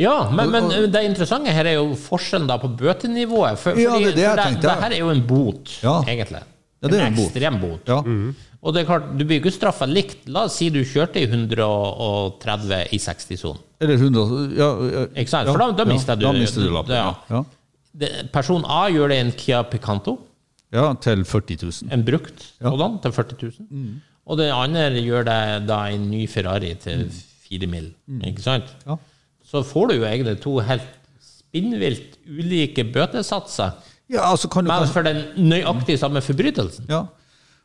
Ja, men, men det interessante her er jo forskjellen da på bøtenivået. For, Ja, det er det jeg det, det her er jo en bot, Ja. egentlig. Ja, det er en ekstrem bot. Ja. Og det er klart, du blir ikke straffa likt. La oss si du kjørte i 130 i 60-sonen. Eller 100 ja, ja, Ikke sant? For da, da mister du Da mister du lappen. Person A gjør det i en Kia Picanto, ja, til 40 000. en brukt Ja. sådan, til 40 000. Mm. Og den andre gjør det da en ny Ferrari til 4 mill. Ikke sant? Mm. Ja. Så får du jo egentlig to helt spinnvilt ulike bøtesatser, Ja, altså kan du men for den nøyaktig samme forbrytelsen. ja.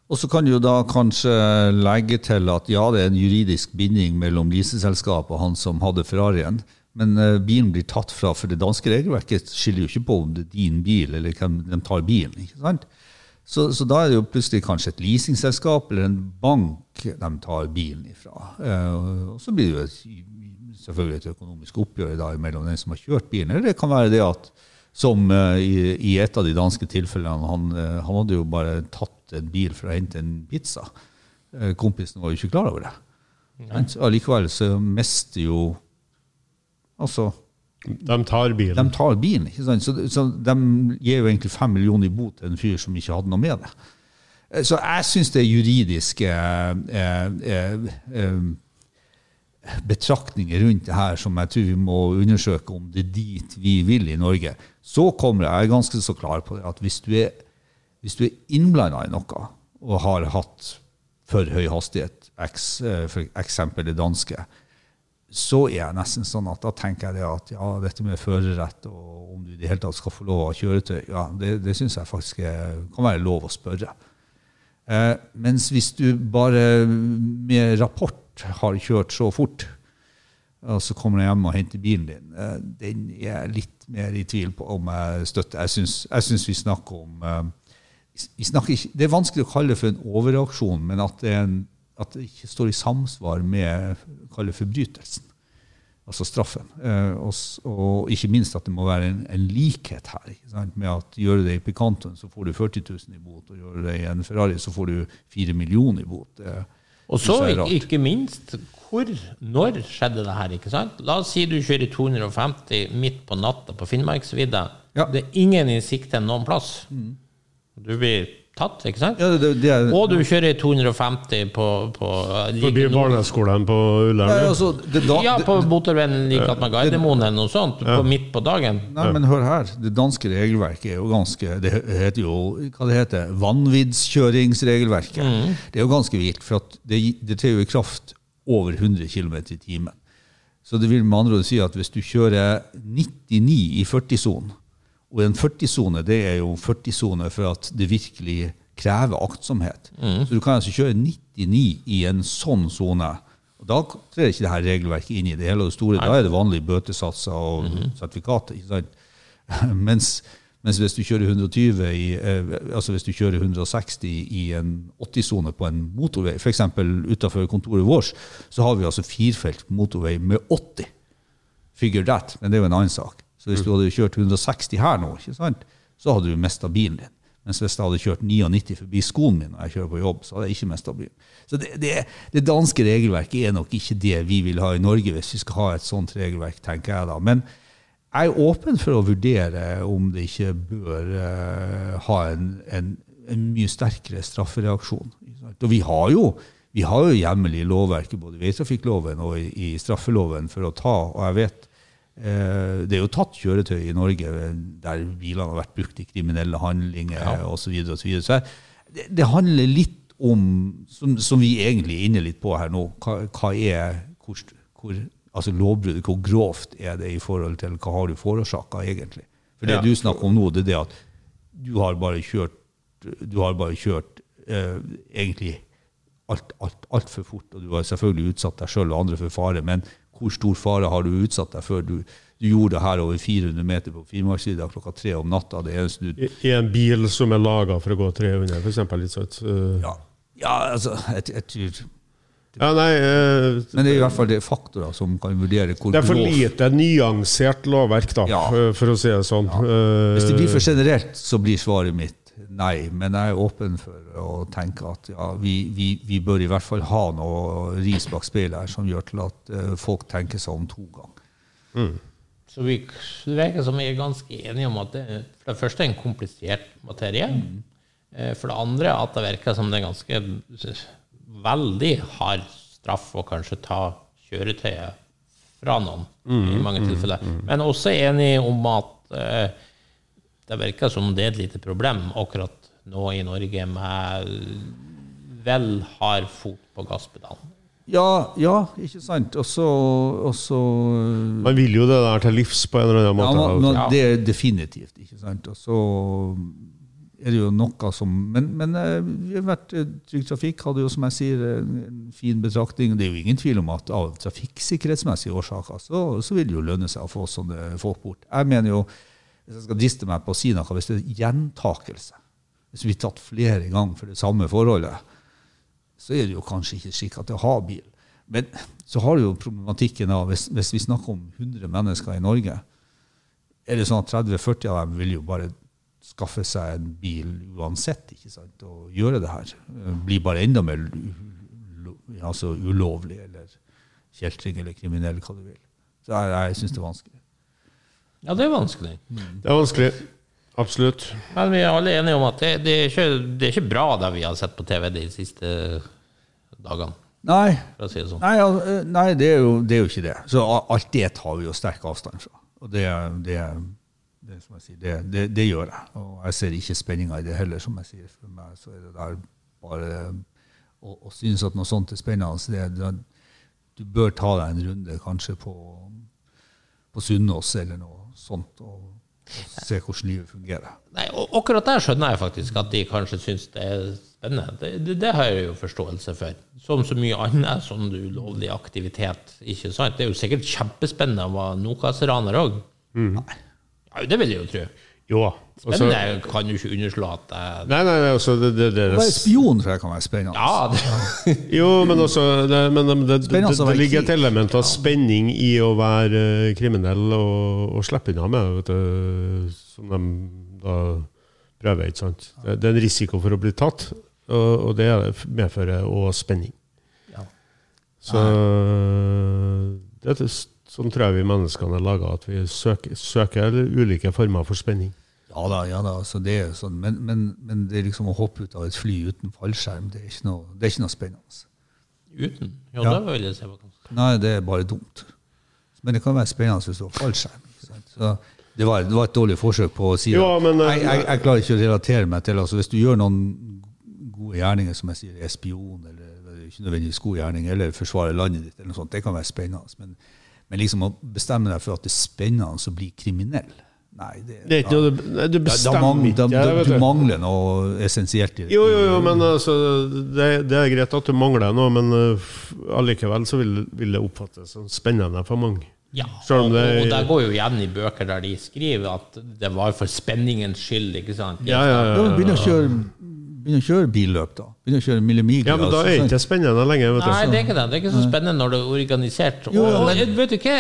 Og så kan du da kanskje legge til at ja, det er en juridisk binding mellom leaseselskapet og han som hadde Ferrarien, men eh, bilen blir tatt fra, for det danske regelverket skiller jo ikke på om det er din bil eller hvem de tar bilen. ikke sant? Så, så da er det jo plutselig kanskje et leasingselskap eller en bank de tar bilen ifra. Eh, og så blir det jo et, selvfølgelig et økonomisk oppgjør da mellom den som har kjørt bilen, eller det kan være det at som eh, i, i et av de danske tilfellene, han, eh, han hadde jo bare tatt en bil for å hente en pizza. Eh, Kompisen var jo ikke klar over det. Så Allikevel så mister jo Altså, De tar bilen. de tar bilen, ikke sant? Så, så de gir jo egentlig fem millioner i bot til en fyr som ikke hadde noe med det. Så jeg syns det juridiske eh, eh, eh, betraktninger rundt det her som jeg tror vi må undersøke om det er dit vi vil i Norge. Så kommer jeg, jeg er ganske så klar på det, at hvis du er, hvis er innblanda i noe og har hatt for høy hastighet, eh, for eksempel det danske, så er jeg nesten sånn at da tenker jeg det at ja, dette med førerrett og om du i det hele tatt skal få lov ha kjøretøy, ja, det, det syns jeg faktisk er, kan være lov å spørre. Eh, mens hvis du bare med rapport har kjørt så fort, og så kommer jeg hjem og henter bilen din, eh, den er jeg litt mer i tvil på om jeg støtter. Jeg syns, vi snakker om eh, vi snakker ikke, Det er vanskelig å kalle det for en overreaksjon, men at det, en, at det ikke står i samsvar med kalle forbrytelsen. Altså straffen. Eh, og, og ikke minst at det må være en, en likhet her. Med at gjør du det i Picantoen, så får du 40 000 i bot. Og gjør du det i en Ferrari, så får du 4 millioner i bot. Det, Og så, ikke minst, hvor, når skjedde det her? ikke sant? La oss si du kjører 250 midt på natta på Finnmarksvidda. Ja. Mm. Det er ingen i sikte noen plass. Du blir tatt, ikke sant? Ja, det, det er, Og du kjører 250 på, på Forbi barneskolen på Ullern. ja, ja. altså, Ja, på motorveien like at med Gardermoen eller noe sånt, på midt på dagen. Nei, men hør her. Det danske regelverket er jo ganske Det heter jo hva det heter, vanvidskjøringsregelverket. Det er jo ganske vilt, for at det, det trer jo i kraft over 100 km i timen. Så det vil med andre ord si at hvis du kjører 99 i 40-sonen, og en 40-sone det er jo 40-sone for at det virkelig krever aktsomhet. Så du kan altså kjøre 99 i en sånn sone. Og Da trer ikke det her regelverket inn i det hele og store. Da er det vanlige bøtesatser og sertifikater. ikke sant? [LAUGHS] Mens, mens hvis du kjører 120 i, eh, altså hvis du kjører 160 i en 80-sone på en motorvei, f.eks. utenfor kontoret vårt, så har vi altså firefelt motorvei med 80. Figure that, men det er jo en annen sak. Så hvis du hadde kjørt 160 her nå, så hadde du mista bilen din. Mens hvis jeg hadde kjørt 99 forbi skoen min når jeg kjører på jobb, så hadde jeg ikke mista bilen. Så det, det, det danske regelverket er nok ikke det vi vil ha i Norge, hvis vi skal ha et sånt regelverk, tenker jeg da. Men jeg er åpen for å vurdere om det ikke bør uh, ha en, en, en mye sterkere straffereaksjon. Og vi har jo vi har jo hjemmel i lovverket, både i veitrafikkloven og i, i straffeloven, for å ta, og jeg vet det er jo tatt kjøretøy i Norge der bilene har vært brukt i kriminelle handlinger Ja. osv. Så, videre, og så, videre. så det, det handler litt om, som, som vi egentlig er inne litt på her nå, hva, hva er hvor, hvor, altså lovbruddet, hvor grovt er det i forhold til hva har du forårsaka egentlig? For det Ja. du snakker om nå, det er det at du har bare kjørt du har bare kjørt eh, egentlig alt, alt, alt for fort, og du har selvfølgelig utsatt deg sjøl og andre for fare, men hvor stor fare har du utsatt deg før? Du, du gjorde det her over 400 meter på Finnmarkssida klokka tre om natta. Det eneste du I, en bil som er laga for å gå 300, for eksempel. Litt sånn. eh. Ja, ja altså jeg, tror Ja, nei, eh, Men det er i hvert fall det faktorer som kan vurdere hvor det er for lite nyansert lovverk, da, Ja. eh, for å si det sånn. Hvis det blir for Eh, generelt, så blir svaret mitt nei. Men jeg er åpen for å tenke at ja, vi, vi, vi bør i hvert fall ha noe ris bak speilet her som gjør til at eh, folk tenker seg om to ganger. Så vi det virker som vi er ganske enige om at det for det første er en komplisert materie. Mm. For det andre at det virker som det er ganske veldig hard straff å kanskje ta kjøretøyet fra noen i mange tilfeller. Men også enig om at eh, det virker som det er et lite problem akkurat nå i Norge med vel hard fot på gasspedalen. Ja, ja, ikke sant? Og så og så- Man vil jo det der til livs på en eller annen Ja, måte. men, men det er definitivt, ikke sant? Og så er det jo noe som Men, men eh, vi har vært eh, Trygg Trafikk hadde jo, som jeg sier, en, en fin betraktning. Det er jo ingen tvil om at av trafikksikkerhetsmessige årsaker så, så vil det jo lønne seg å få sånne folk bort. Jeg mener jo, hvis jeg skal driste meg på å si noe, hvis det er gjentakelse, hvis vi blir tatt flere ganger for det samme forholdet, så er det jo kanskje ikke skikka til å ha bil. Men så har du jo problematikken av, hvis, hvis vi snakker om 100 mennesker i Norge, er det sånn at 30-40 av dem vil jo bare skaffe seg en bil uansett, ikke sant, og gjøre det her. Blir bare enda mer altså ulovlig, eller kjeltring, eller kriminell, hva du vil. Så jeg, jeg syns det er vanskelig. Ja, det er vanskelig. Det er vanskelig. Absolutt. Men vi er alle enige om at det, det, er, ikke, det er ikke bra det vi har sett på TV de siste dagene, Nei, for å si det sånn. Nei, al- eh, nei det, er jo, det er jo ikke det. Så a- alt det tar vi jo sterk avstand fra. Og det, det, det, som jeg sier, det, det, det gjør jeg. Og jeg ser ikke spenninga i det heller, som jeg sier. For meg så er det der bare å, å synes at noe sånt er spennende. Det, det, du bør ta deg en runde kanskje på, på Sunnaas eller noe sånt, og, og se hvordan livet fungerer. Nei, og akkurat der skjønner jeg faktisk at de kanskje syns det er spennende. Det, det, det har jeg jo forståelse for. Som så mye annet sånn ulovlig aktivitet. ikke sant? Det er jo sikkert kjempespennende å være Nokas-raner òg. Ja, det vil jeg jo tro. Jo da. også, Spennende kan du ikke underslå at det, Nei, nei, nei, altså det, det, det, Å være spion tror jeg kan være spennende. Ja, det, [LAUGHS] Jo, men også det, men det, det, det, Spennende det ligger et element av spenning i å være eh, kriminell og, og slippe unna med vet du, som de da prøver. ikke sant? Det, det er en risiko for å bli tatt, og, og det medfører også spenning. Ja. Så det, er sånn tror jeg vi menneskene er laga, at vi søker, søker ulike former for spenning. Ja da, ja da, altså det er sånn, men, men, men det er liksom å hoppe ut av et fly uten fallskjerm, det er ikke noe, det er ikke noe spennende. Uten? Ja, Ja. da vil jeg se hva Nei, det er bare dumt. Men det kan være spennende hvis du har fallskjerm. Så det, var, det var et dårlig forsøk på å si Ja, det. men, jeg, jeg, jeg klarer ikke å relatere meg til altså Hvis du gjør noen gode gjerninger, som jeg sier, er spion, eller eller ikke nødvendigvis god gjerning, eller forsvare landet ditt, eller noe sånt, det kan være spennende. Men, men liksom å bestemme deg for at det er spennende å bli kriminell Nei, det, Det er ikke noe du, bestemmer ikke. Ja, Du du. mangler noe essensielt i det. Jo, jo, jo, men altså, det, det er greit at du mangler noe, men uh, allikevel så vil, vil det oppfattes som spennende for mange. Ja, Selv om og, det- og det går jo igjen i bøker der de skriver at det var for spenningens skyld, ikke sant? Ja, ja, ja. Ja, å kjøre, begynn å kjøre billøp, da. Begynne å kjøre millemigler. Ja, men da er det ikke spennende lenger. vet du. Nei, det er ikke det. Det er ikke så spennende når det er organisert. Jo, og, men- og vet du hva?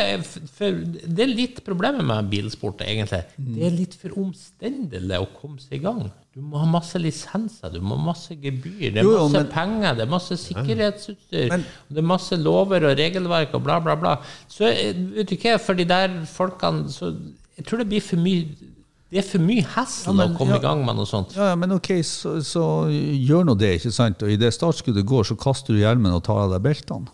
For det er litt problemet med bilsport, egentlig. Det er litt for omstendelig å komme seg i gang. Du må ha masse lisenser, du må ha masse gebyr, det er Jo, jo, masse men- penger, det er masse sikkerhetsutstyr, Men- det er masse lover og regelverk og bla, bla, bla. Så eh, vet du hva, for de der folkene så Jeg tror det blir for mye Det er for mye hessel Ja, men- å komme ja. i gang med noe sånt. Ja, ja, men ok, så, så gjør nå det, ikke sant? Og idet startskuddet går, så kaster du hjelmen og tar av deg beltene.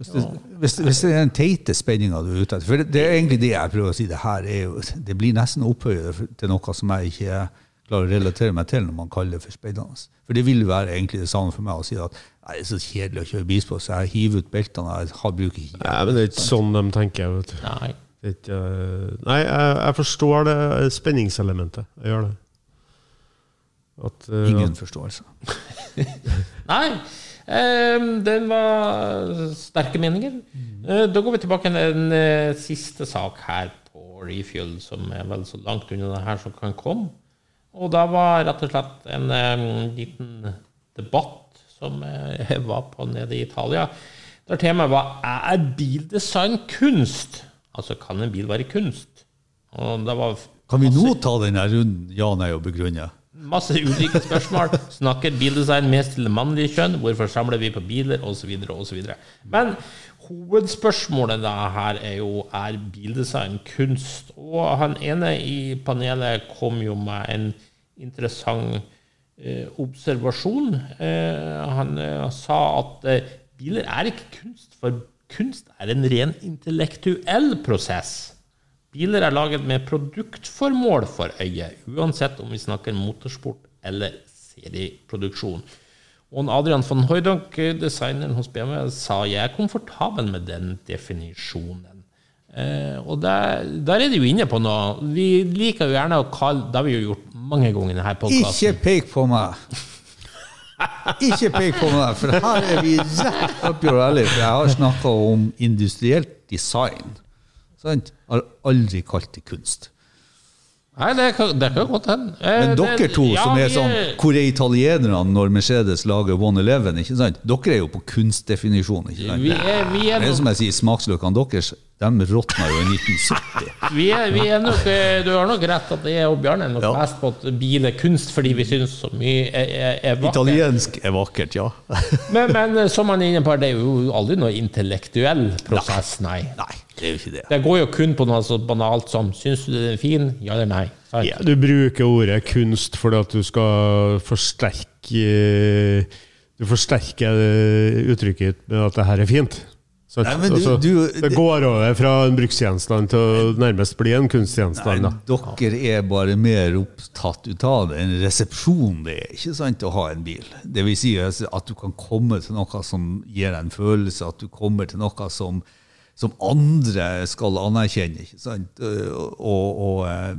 Hvis, det, hvis, hvis det er den teite spenninga du er ute etter For det, det er egentlig det jeg prøver å si. Det her er jo, det blir nesten å opphøye til noe som jeg ikke klarer å relatere meg til når man kaller det for spennende. For det vil være egentlig det samme for meg å si at nei, det er så kjedelig å kjøre bilsport, så jeg hiver ut beltene, jeg har, bruker ikke. Nei, men det er ikke sånn de tenker. vet du. Nei. Det ikke, uh, nei, jeg, jeg forstår det spenningselementet. Jeg gjør det. At, uh, Ingen forståelse. [LAUGHS] Nei, eh, den var sterke meninger. Eh, da går vi tilbake til en eh, siste sak her på Refuel, som er vel så langt unna det her som kan komme. Og da var rett og slett en um, liten debatt som jeg [LAUGHS] var på nede i Italia, der temaet var er bildesign kunst? Altså, kan en bil være kunst? Og det var Kan vi nå ta denne runden ja, nei og begrunne? Masse ulike spørsmål. Snakker bildesign mest til det mannlige kjønn? Hvorfor samler vi på biler? Osv. osv. Men hovedspørsmålet da her er jo er bildesign kunst. Og han ene i panelet kom jo med en interessant eh, observasjon. Eh, han eh, sa at eh, biler er ikke kunst, for kunst er en ren intellektuell prosess. Biler er laget med produktformål for øyet, uansett om vi snakker motorsport eller serieproduksjon. Og Adrian von Hooydonk, designeren hos BMW, sa jeg er komfortabel med den definisjonen. Eh, og der, der er de jo inne på noe. Vi liker jo gjerne å kalle Det har vi jo gjort mange ganger i denne Ikke pek på meg! Ikke pek på meg, for her er vi rett up your alley. For jeg har snakka om industrielt design. Sant? Har aldri kalt det kunst. Nei, det kan, det kan godt hende. Eh, Men det- dere to ja, som er sånn Hvor er italienerne når Mercedes lager 111? ikke sant? Dere er jo på kunstdefinisjon. ikke sant? Vi er, vi er Det er som jeg sier, smaksløkene deres de råtna jo i 1970. [LAUGHS] Vi er, vi er nok, eh, du har nok rett at jeg og Bjarne er nok Ja. mest på at bil er kunst fordi vi syns så mye er, er, er vakkert. Italiensk er vakkert, ja. Men, men eh, som han er inne på, det er jo aldri noe intellektuell prosess, nei. Nei, det er jo ikke det. Det går jo kun på noe så banalt som syns du den er fin, ja eller nei. Sant? Ja, du bruker ordet kunst fordi at du skal forsterke Du forsterker uttrykket med at det her er fint. Sant? Nei, du- Altså, du- det går over fra en bruksgjenstand til å nærmest bli en kunstgjenstand. Nei, dere er bare mer opptatt ut av det enn resepsjon det er. ikke sant, å ha en bil. Det vil si at du kan komme til noe som gir deg en følelse, at du kommer til noe som, som andre skal anerkjenne. ikke sant, og, og, eh,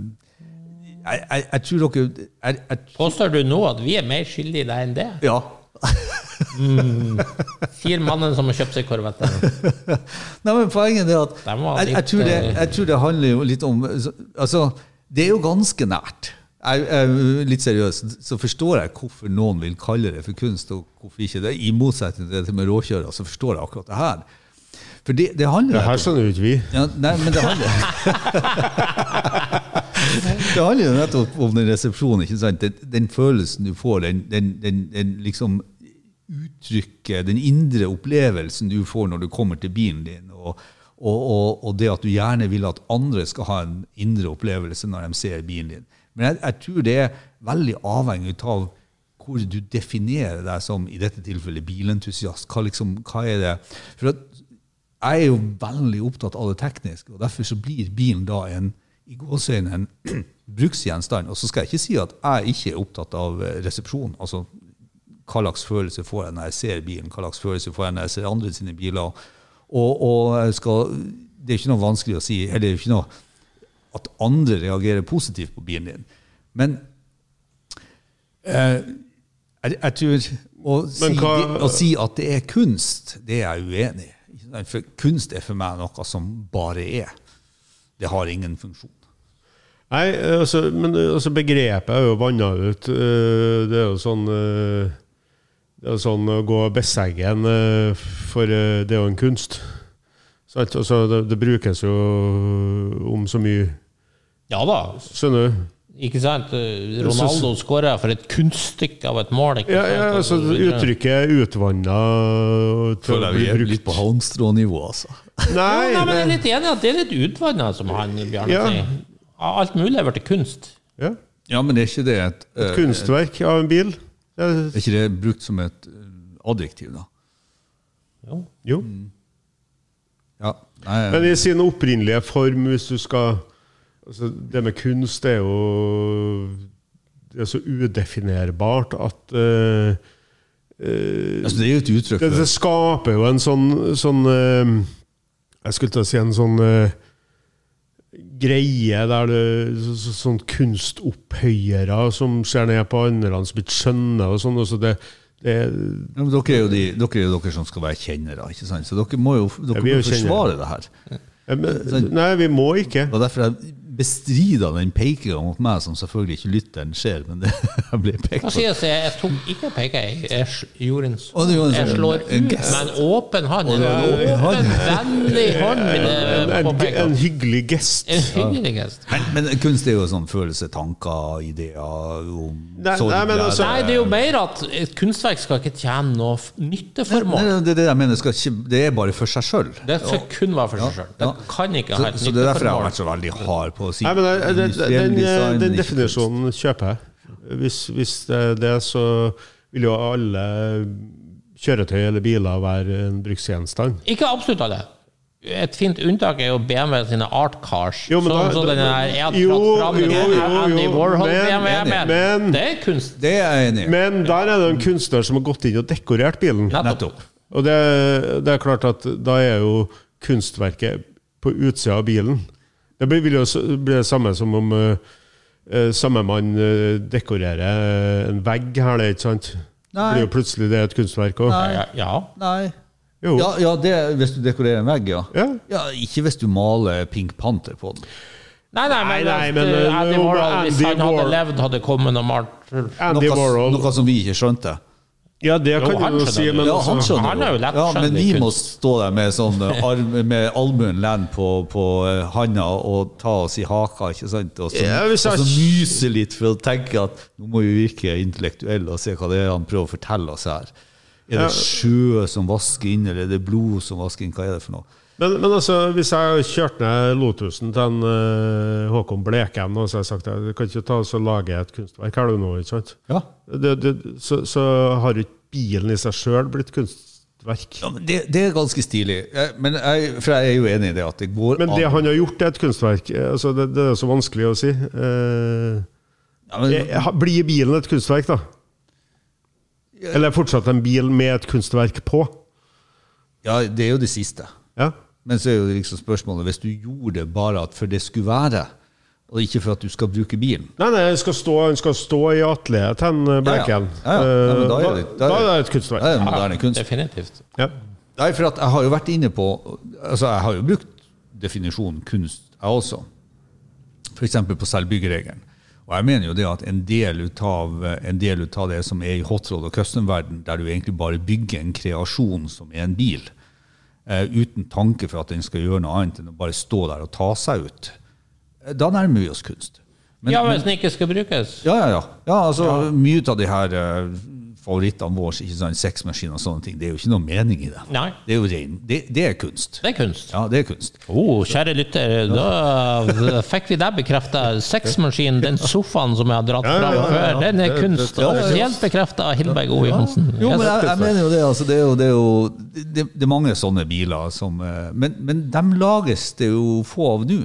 jeg, jeg, jeg tror dere jeg, jeg, Påstår du nå at vi er mer skyldige i deg enn det? Ja. Sier mannen som har kjøpt seg Corvette. [LAUGHS] Nei, men Poenget er at jeg, jeg, tror det, eh, jeg tror det handler jo litt om Altså, det er jo ganske nært. Jeg, jeg, litt seriøst, så forstår jeg hvorfor noen vil kalle det for kunst, og hvorfor ikke det. I motsetning til det med råkjører, så forstår jeg akkurat det her. For det, det handler Det her skjønner jo ikke vi. ja, Nei, men det handler [LAUGHS] Det handler jo nettopp om den resepsjonen. ikke sant? Den, den følelsen du får, den, den, den, liksom uttrykket, den indre opplevelsen du får når du kommer til bilen din. og og, og, og det at du gjerne vil at andre skal ha en indre opplevelse når de ser bilen din. Men jeg, jeg tror det er veldig avhengig av hvor du definerer deg som, i dette tilfellet, bilentusiast. Hva, liksom, hva er det? For at jeg er jo veldig opptatt av det tekniske, og derfor så blir bilen da en i gåsøgne, en [CLEARS THROAT] bruksgjenstand. Og så skal jeg ikke si at jeg ikke er opptatt av eh, resepsjon. altså hva slags følelse får jeg når jeg ser bilen, hva slags følelse får jeg når jeg ser andre sine biler. Og, og skal, det er ikke noe vanskelig å si, eller det er ikke noe at andre reagerer positivt på bilen din. Men eh, jeg, jeg tror å si, hva- å si at det er kunst, det er jeg uenig i. For kunst er for meg noe som bare er. Det har ingen funksjon. Nei, altså, men altså, begrepet er jo vanna ut. Eh, Det er jo sånn eh, Det er sånn å gå Besseggen, eh, for det er jo en kunst. Altså, det, det brukes jo om så mye Ja da, Skjønner du? Ikke sant? Ronaldo skåra for et kunststykke av et mål. Ikke Ja, ja, altså, så uttrykket er utvanna Føler jeg vi er brukt. litt på Halmstrå-nivå, altså. [LAUGHS] Nei, jo, nei, men jeg er litt enig i at det er litt utvanna, som han Bjarne Ja. sier. Alt mulig er blitt kunst. Ja. Ja, men er ikke det et, et Kunstverk av en bil. Ja, Er ikke det brukt som et eh, adjektiv, da? Jo. jo. Ja. Nei, Men i sin opprinnelige form, hvis du skal altså, Det med kunst er jo Det er så udefinerbart at uh, uh, altså, det er jo et uttrykk det, det skaper jo en sånn, sånn uh, Jeg skulle til å si en sånn greie der det så, så, Sånn kunstopphøyere som ser ned på andre som ikke skjønner og sånn. og så det, det ja, dere, er jo de, dere er jo dere som skal være kjennere, ikke sant? så dere må jo dere Ja, må forsvare forsvare det her. Ja, men, Nei, vi må ikke. Og derfor jeg bestrider den pekinga mot meg, som selvfølgelig ikke lytteren ser, men det [LAUGHS] ble pekt på. jeg? Jeg tok ikke peke, jeg, jeg gjorde en, en jeg sånn- slår ut med en åpen hånd. En åpen vennlig [LAUGHS] hånd vil En, en, en hyggelig gest. En hyggelig gest. Men, men kunst er jo sånn følelse, tanker, ideer om Nei, sorg, nei, men altså- Nei, det er jo mer at et kunstverk skal ikke tjene noe nytteformål. nei, det er det jeg mener. Skal ikke, det er bare for seg sjøl. Det skal kun være for seg sjøl. Det kan ikke ha et så det er derfor jeg har vært så veldig hard på Nei, men det, det, industriell den, den definisjonen kjøper jeg. Hvis, hvis det er det, så vil jo alle kjøretøy eller biler være en bruksgjenstand. Ikke absolutt alle. Et fint unntak er jo BMW sine Art Cars. Jo, men sånn da- den der jo, fram jo, jo, jo, Andy men- men- Det er kunst. Det er jeg enig i. Men der er det en kunstner som har gått inn og dekorert bilen. Nettopp. Og det, det er klart at da er jo kunstverket på utsida av bilen. Det blir, vil jo bli det samme som om uh, samme mann eh, dekorerer en vegg her, det, ikke sant? Nei. Det blir jo plutselig det et kunstverk òg. Nei. Ja, ja. Nei. Jo. Ja, ja det, hvis du dekorerer en vegg, ja. Ja. Ikke hvis du maler Pink Panther på den. Nei, nei, men, Nei, nei, men, Andy Warhol, hvis han hadde levd, hadde kommet og malt Noe, noe som vi ikke skjønte. Ja, det kan Jo, han du jo si, men Ja, han altså, Han jo ja, Men vi må stå der med, sånn eh, arm, med albuen lent på, på eh, handa og ta oss i haka, ikke sant? Og så, Ja, jeg- og så myse litt for å tenke at nå må vi virke intellektuelle og se hva det er han prøver å fortelle oss her. Er det sjø som vasker inn, eller er det blod som vasker inn? Hva er det for noe? Men, men altså, hvis jeg kjørte ned Lotusen til en uh, Håkon Blekheim og så har jeg sagt at du kan ikke ta og lage et kunstverk her du nå, ikke sant? Ja. Det, det, så, så har ikke bilen i seg sjøl blitt kunstverk. Ja, men det, det er ganske stilig. Jeg, men jeg, for jeg er jo enig i det at det går Men det an han har gjort, er et kunstverk. Eh, Altså, det, det er så vanskelig å si. Uh, ja, men, blir bilen et kunstverk, da? Eller fortsatt en bil med et kunstverk på? ja, det er jo det siste. Ja. Men så er jo liksom spørsmålet hvis du gjorde det bare at for det skulle være, og ikke for at du skal bruke bilen. Nei, nei, den skal stå, den skal stå i atelieret til Blekken. Ja, ja. Ja, da er det- Eh, da er da er det et kunstverk. Det er moderne kunst. Definitivt. Ja. Nei, for at jeg har jo vært inne på Altså, jeg har jo brukt definisjonen kunst, jeg også. F.eks. på selvbyggeregelen. Og jeg mener jo det at en del ut av, en del ut av det som er i hotrod og custom-verden, der du egentlig bare bygger en kreasjon som er en bil, uten tanke for at den skal gjøre noe annet enn å bare stå der og ta seg ut, eh, da nærmer vi oss kunst. Men- ja, hvis den ikke skal brukes. Ja, ja, ja. ja altså, Mye av de her eh, favorittene våre, ikke sånn sexmaskiner og sånne ting, det er jo ikke noe mening i det. Nei. Det er jo ren, det, det er kunst. Det er kunst. Ja, det er kunst. Oh, kjære lytter, da fikk vi deg bekrefta. Sexmaskin, den sofaen som jeg har dratt fram ja, ja. før, den er kunst. Offisielt bekrefta av Hilberg O. Johansen. Jo, men jeg, jeg mener jo det. Altså, det, er jo, det, er jo, det, det er mange sånne biler som eh, Men, men dem lages det jo få av nå.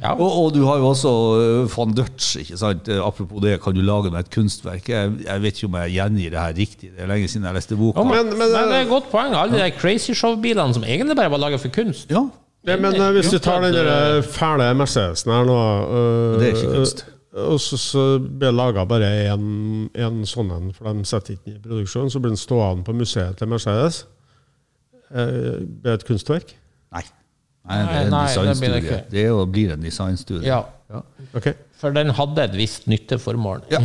Ja. Og, og du har jo også eh, van Dutch, ikke sant? Eh, Apropos det, kan du lage med et kunstverk? Jeg, jeg vet ikke om jeg gjengir det her riktig, det er lenge siden jeg leste boka. Ja, men, Men- men, det er et godt poeng. Alle de crazy show-bilene som egentlig bare var laget for kunst. Ja, ja men uh, hvis du tar den der fæle Mercedesen her nå uh, Det er ikke kunst. Uh, Og så, så blir det laga bare én sånn en, for de setter ikke den i produksjon. Så blir den stående på museet til Mercedes. Uh, blir det et kunstverk? nei. Nei, det er en Nei, det det designstudie. Det, er blir en designstudie. Ja. Ok. For den hadde et visst nytteformål. Ja.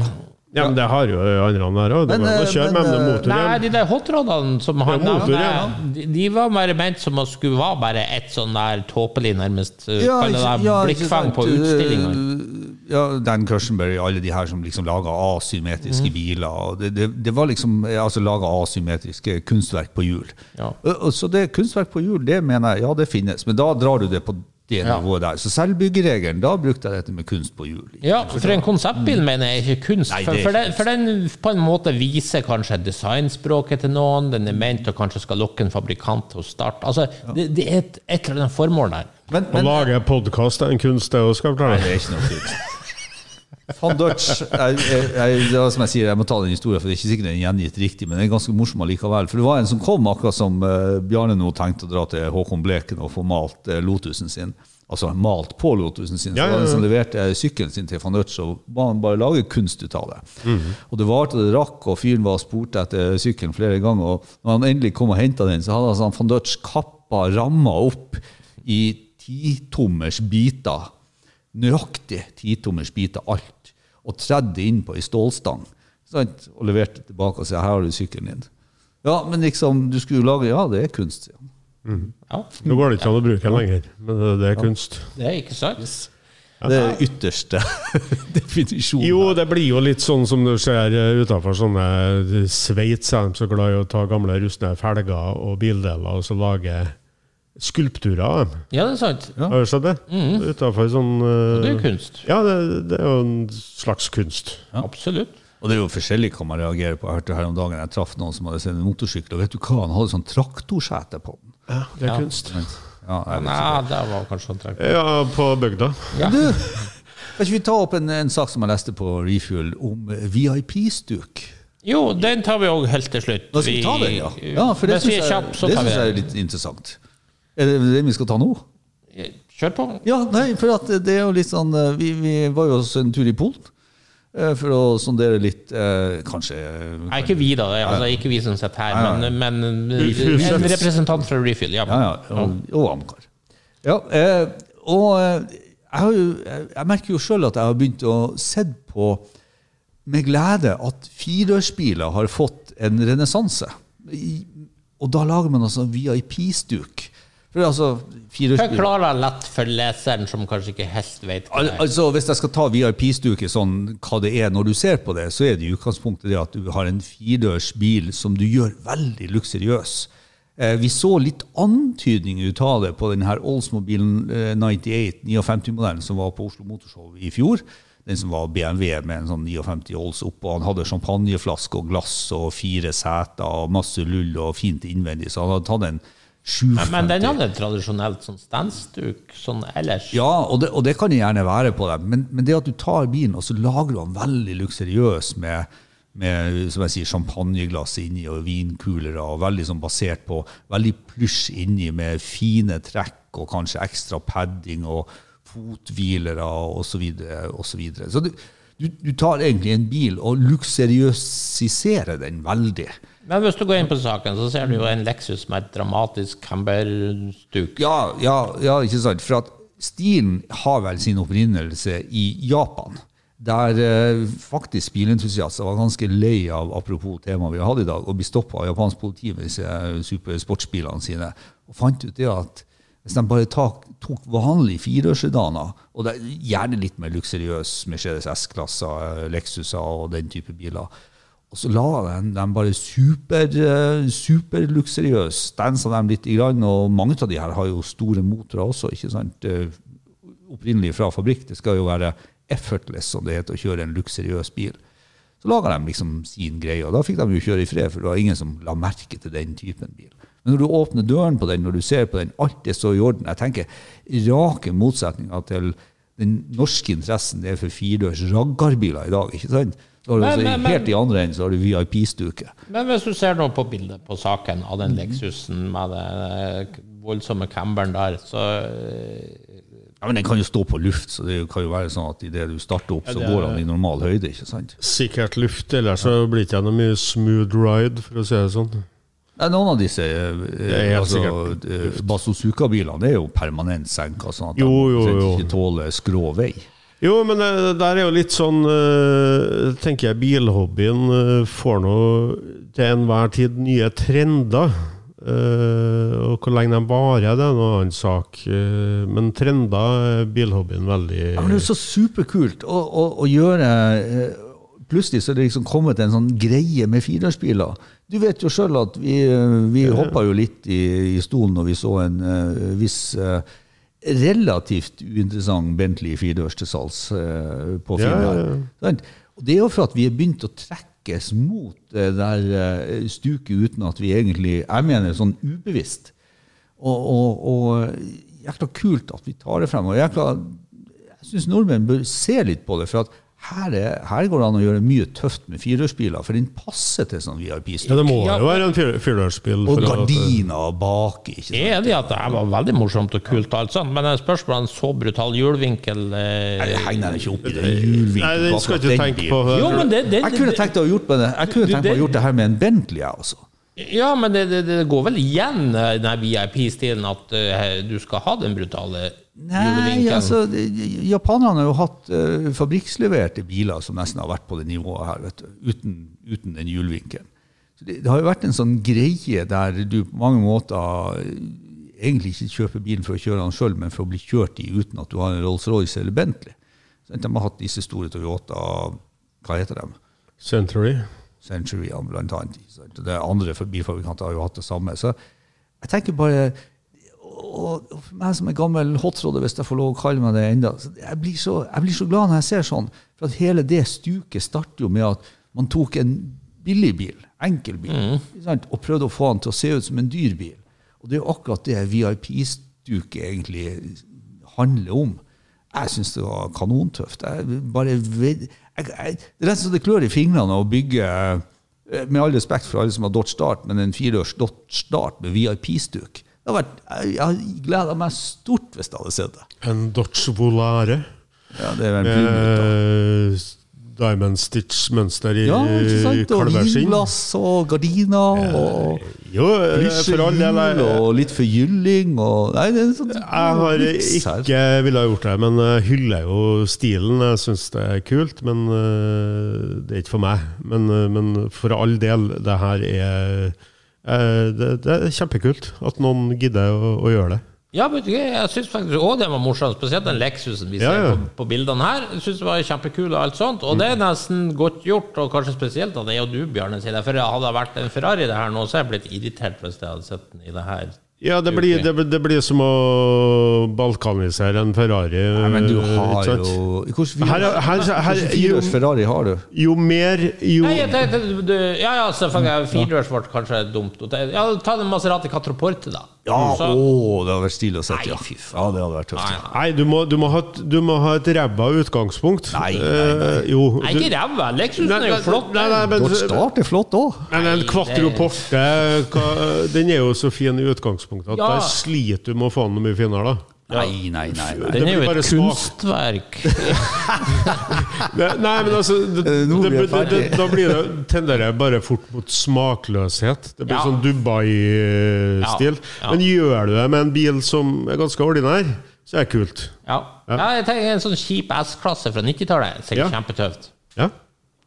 Ja, men det har jo andre der òg. Det kjører å eh, kjøre men, med motorhjem. motor Nei, de der hotrodene som han Ja, motor, ja. de, de var bare ment som å skulle være bare et sånn der tåpelig, nærmest uh, Ja, kall det ja, blikkfang på utstillinger. eh, Ja, Dan Cushenberry, alle de her som liksom laga asymmetriske mm. biler. Det, det, det var liksom eh, altså laga asymmetriske kunstverk på hjul. Ja. Så det kunstverk på hjul, det mener jeg, ja, det finnes. Men da drar du det på det Ja. nivået der. Så selvbyggeregelen, da brukte jeg dette med kunst på hjul. Ja, for en konseptbil mener jeg ikke kunst. Nei, for, for, den, for den på en måte viser kanskje designspråket til noen. Den er ment å kanskje skal lokke en fabrikant til å starte. Altså, det, det er et, et eller annet formål der. Men, Å men lage podkast er en kunst, det òg, skal jeg Nei, det er ikke noe kunst. Van Dutch jeg, jeg, jeg, som jeg sier, jeg må ta den historien, for det er ikke sikkert den er gjengitt riktig, men den er ganske morsom allikevel. For det var en som kom akkurat som uh, Bjarne nå tenkte å dra til Håkon Bleken og få malt uh, Lotusen sin. Altså malt på Lotusen sin. Så Ja, det var ja, en ja. som leverte sykkelen sin til van Dutch, og ba han bare lage kunst ut av det. Og det varte det rakk, og fyren var spurt spurte etter sykkelen flere ganger. Og når han endelig kom og henta den, så hadde altså han van Dutch kappa ramma opp i titommers biter nøyaktig titommers av alt, og tredde inn på ei stålstang. Sant? Og leverte tilbake og sa 'her har du sykkelen din'. Ja, men liksom, du skulle jo lage Ja, det er kunst. sier han. Ja, Nå går det ikke an å bruke den lenger, men det, er kunst. det er ikke sant. Det er ytterste [LAUGHS] definisjonen. Jo, det blir jo litt sånn som du ser utafor sånne Sveits, er de så glad i å ta gamle rustne felger og bildeler og så lage skulpturer av dem. Ja, det er sant. Ja. Har du sett det? Utenfor sånn uh, det er eh, jo kunst. Ja, det, det er jo en slags kunst. Absolutt. Og det er jo forskjellig hva man reagerer på. Jeg hørte her om dagen jeg traff noen som hadde sett en motorsykkel, og vet du hva, han hadde sånn traktorsete på den. Ja, det er Ja. kunst. Ja. Nei, det var kanskje en traktor. Ja, på bygda. Ja. Du, kan ikke vi ta opp en, en sak som jeg leste på Refuel, om VIP-stuk? Jo, den tar vi òg helt til slutt. Nå skal vi ta den, ja. ja for det syns jeg, det synes jeg er litt interessant. Er det det vi skal ta nå? Kjør på. Ja, nei, for at det er jo litt sånn eh, Vi, vi var jo også en tur i Polen eh, for å sondere litt eh, Kanskje Nei, ikke vi, da. Altså, ikke vi som sitter her, Nei, men, men en representant fra Refill. Ja. Ja, ja. Og, og Amcar. Ja, eh, og jeg, har jo, jeg merker jo sjøl at jeg har begynt å se på med glede at firedørsbiler har fått en renessanse. Og da lager man altså VIP-stuk. For altså, firehjulsbiler Forklar det lett for leseren som kanskje ikke helt vet hva det er. altså, Hvis jeg skal ta VIP-stuket sånn hva det er når du ser på det, så er det i utgangspunktet det at du har en firedørs bil som du gjør veldig luksuriøs. Eh, vi så litt antydning ut av det på denne Oldsmobilen eh, 98 59-modellen som var på Oslo Motorshow i fjor. Den som var BMW med en sånn 59 Olds oppå. Han hadde champagneflaske og glass og fire seter og masse lull og fint innvendig. Så han hadde tatt en 750 Men den hadde tradisjonelt sånn standstuk sånn ellers. ja, og det, og det kan det gjerne være på dem, men, men det at du tar bilen og så lager du den veldig luksuriøs med, med som jeg sier, champagneglass inni og vinkulere, og veldig sånn basert på veldig plysj inni med fine trekk og kanskje ekstra padding og fothvilere og så videre. Og så videre. så du, du, du tar egentlig en bil og luksuriøsiserer den veldig. Men hvis du går inn på saken, så ser du jo en Lexus med et dramatisk camberstuk. Ja, ja, ja, ikke sant? For at stilen har vel sin opprinnelse i Japan. Der eh, faktisk bilentusiaster var ganske lei av apropos temaet vi har hatt i dag, å bli stoppa av japansk politi med disse supersportsbilene sine. Og fant ut det at hvis de bare tok, tok vanlige firehjulssedaner, og det, er gjerne litt mer luksuriøs Mercedes S-klasser, eh, Lexuser og den type biler, Og så la de dem bare super, eh, superluksuriøs. Stansa dem litt, og mange av de her har jo store motorer også. ikke sant? Eh, Opprinnelig fra fabrikk. Det skal jo være effortless, som det heter, å kjøre en luksuriøs bil. Så laga de liksom sin greie, og da fikk de jo kjøre i fred, for det var ingen som la merke til den typen bil. Men når du åpner døren på den, når du ser på den, alt er så i orden. Jeg tenker rake motsetninger til den norske interessen det er for firedørs raggarbiler i dag. ikke sant? Har du Men- altså, men- helt i andre enden så har du VIP-stuke. Men hvis du ser nå på bildet på saken av den Lexusen med den eh, voldsomme camberen der, så eh, Ja, men Den kan jo stå på luft, så det kan jo være sånn at idet du starter opp, så ja, er- går den i normal høyde. ikke sant? Sikkert luft, ellers så blir det ikke noe mye smooth ride, for å si det sånn. Ja, noen av disse eh, altså, Bazooka-bilene er jo permanent senka, sånn at Jo, jo, de jo. ikke tåler skrå vei. Jo, men det der er jo litt sånn uh, Tenker jeg bilhobbyen uh, får nå til enhver tid nye trender. Uh, og hvor lenge de varer, det er en annen sak. Uh, men trender er bilhobbyen veldig Ja, men det er jo så superkult å, å, å gjøre uh, Plutselig så er det liksom kommet en sånn greie med firehjulsbiler. Du vet jo sjøl at vi, eh, vi hoppa jo litt i, i stolen når vi så en eh, viss eh, relativt uinteressant Bentley firedørs til salgs eh, på Ja, ja, ja. Og det er jo for at vi har begynt å trekkes mot det der eh, stuket uten at vi egentlig Jeg mener sånn ubevisst. Og, og, og jækla kult at vi tar det frem. Og jækla, jeg syns nordmenn bør se litt på det. for at her, er, her går det an å gjøre mye tøft med firehjulsbiler, for den passer til sånn VIP-stykk. Ja, det må jo være en firehjulsbil. og gardiner baki. ikke sant? Jeg er enig i at det her var veldig morsomt og kult, alt sånt, men er spørsmålet en så brutal hjulvinkel eh, Nei, det henger ikke opp i den hjulvinkelen. Nei, den skal ikke tenke på Jo, men det, det, Jeg kunne tenkt meg å gjort det. Jeg kunne tenkt meg å gjort det her med en Bentley, jeg også. Ja, men det, det, det går vel igjen, eh, den VIP-stilen, at uh, du skal ha den brutale Nei, altså, japanerne har jo hatt uh, fabrikksleverte biler som nesten har vært på det nivået her, vet du, uten, uten den hjulvinkelen. Det, det har jo vært en sånn greie der du på mange måter eh, egentlig ikke kjøper bilen for å kjøre den sjøl, men for å bli kjørt i uten at du har en Rolls-Royce eller Bentley. Så de har hatt disse store Toyota Hva heter de? Century. Century, blant annet. Det andre bilfabrikanter har jo hatt det samme. Så jeg tenker bare og og for meg som er gammel hotrodder, hvis jeg får lov å kalle meg det enda, jeg, blir så, jeg blir så glad når jeg ser sånn. For at hele det stuket starter jo med at man tok en billig bil, enkel bil, mm. sant? og prøvde å få den til å se ut som en dyr bil. Og det er jo akkurat det VIP-stuket egentlig handler om. Jeg syns det var kanontøft. Jeg bare ved, jeg, jeg, det er rett og slett det klør i fingrene å bygge eh, Med all respekt for alle som har Dodge Start, men en fireårs Dodge Start med VIP-stuk vært, Jeg hadde gleda meg stort hvis jeg hadde sett det. En Dodge Volare. Ja, det er en. Med Diamond Stitch-mønster i Ja, kalveskinn. Og kalverskinn. og gardiner og Jo, eh, all del. jeg- og litt forgylling og Nei, det er sånn Jeg har ikke ville gjort det, men jeg hyller jo stilen. Jeg syns det er kult, men øh, det er ikke for meg. Men, men for all del, det her er det, det er kjempekult at noen gidder å, å gjøre det. Ja, du, jeg syns faktisk òg det var morsomt, spesielt den Lexusen vi ser ja. På, på bildene her. Jeg synes det var kjempekul og alt sånt. Og det er nesten godt gjort, og kanskje spesielt av det og du, Bjarne. For hadde det vært en Ferrari det her nå, så hadde jeg blitt irritert hvis jeg hadde sett den i det her. Ja, det blir, det, det blir som å balkanisere en Ferrari. Nei, men du har jo Hvilken fireårs Ferrari har du? Jo mer, jo Nei, jeg tenkte, du, ja, ja, selvfølgelig. Fireårs ble kanskje dumt. Ja, Ta den Maserati Catroporte, da. Ja, Så- å, det hadde vært stilig å sette, Nei, Ja. faen. ja, det hadde vært tøft. Nei. Nei, du må, du må, ha, du må ha et ræva utgangspunkt. Nei, nei, nei. Eh, jo, Nei, du- ikke ræva. Lexusen er jo flott. Nei, nei, men, Dodge Start er flott òg. men en Nei, det- Porte Den er jo så fin i utgangspunktet at Ja. der sliter du med å få an mye finere. da Nei, nei, nei. nei. Det Den er jo et smak. kunstverk. [LAUGHS] Nei, nei, men altså det, det, det, det. Da blir det, tenderer jeg bare fort mot smakløshet. Det blir Ja. sånn Dubai-stil. Ja, ja. Men gjør du det med en bil som er ganske ordinær, så er det kult. Ja. ja, jeg tenker en sånn kjip S-klasse fra 90-tallet. Sikkert Ja. kjempetøft. Ja,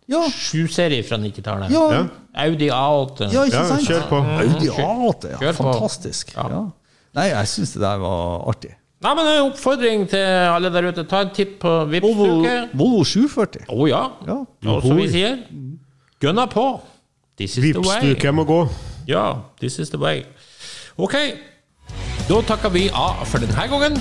Ja, 7-serie fra 90-tallet. ja, ja. Audi A8. ja, ikke ja sant? kjør på. Audi A8, ja. Fantastisk. Ja. Ja. Nei, jeg syns det der var artig. Nei, men en oppfordring til alle der ute. Ta en titt på Vipps-uke. Volvo 740. Å ja. Ja. Og som vi sier Gønna på. This is the way. Vipps-uke må gå. Ja, this is the way. Ok, da takker vi A for denne gangen.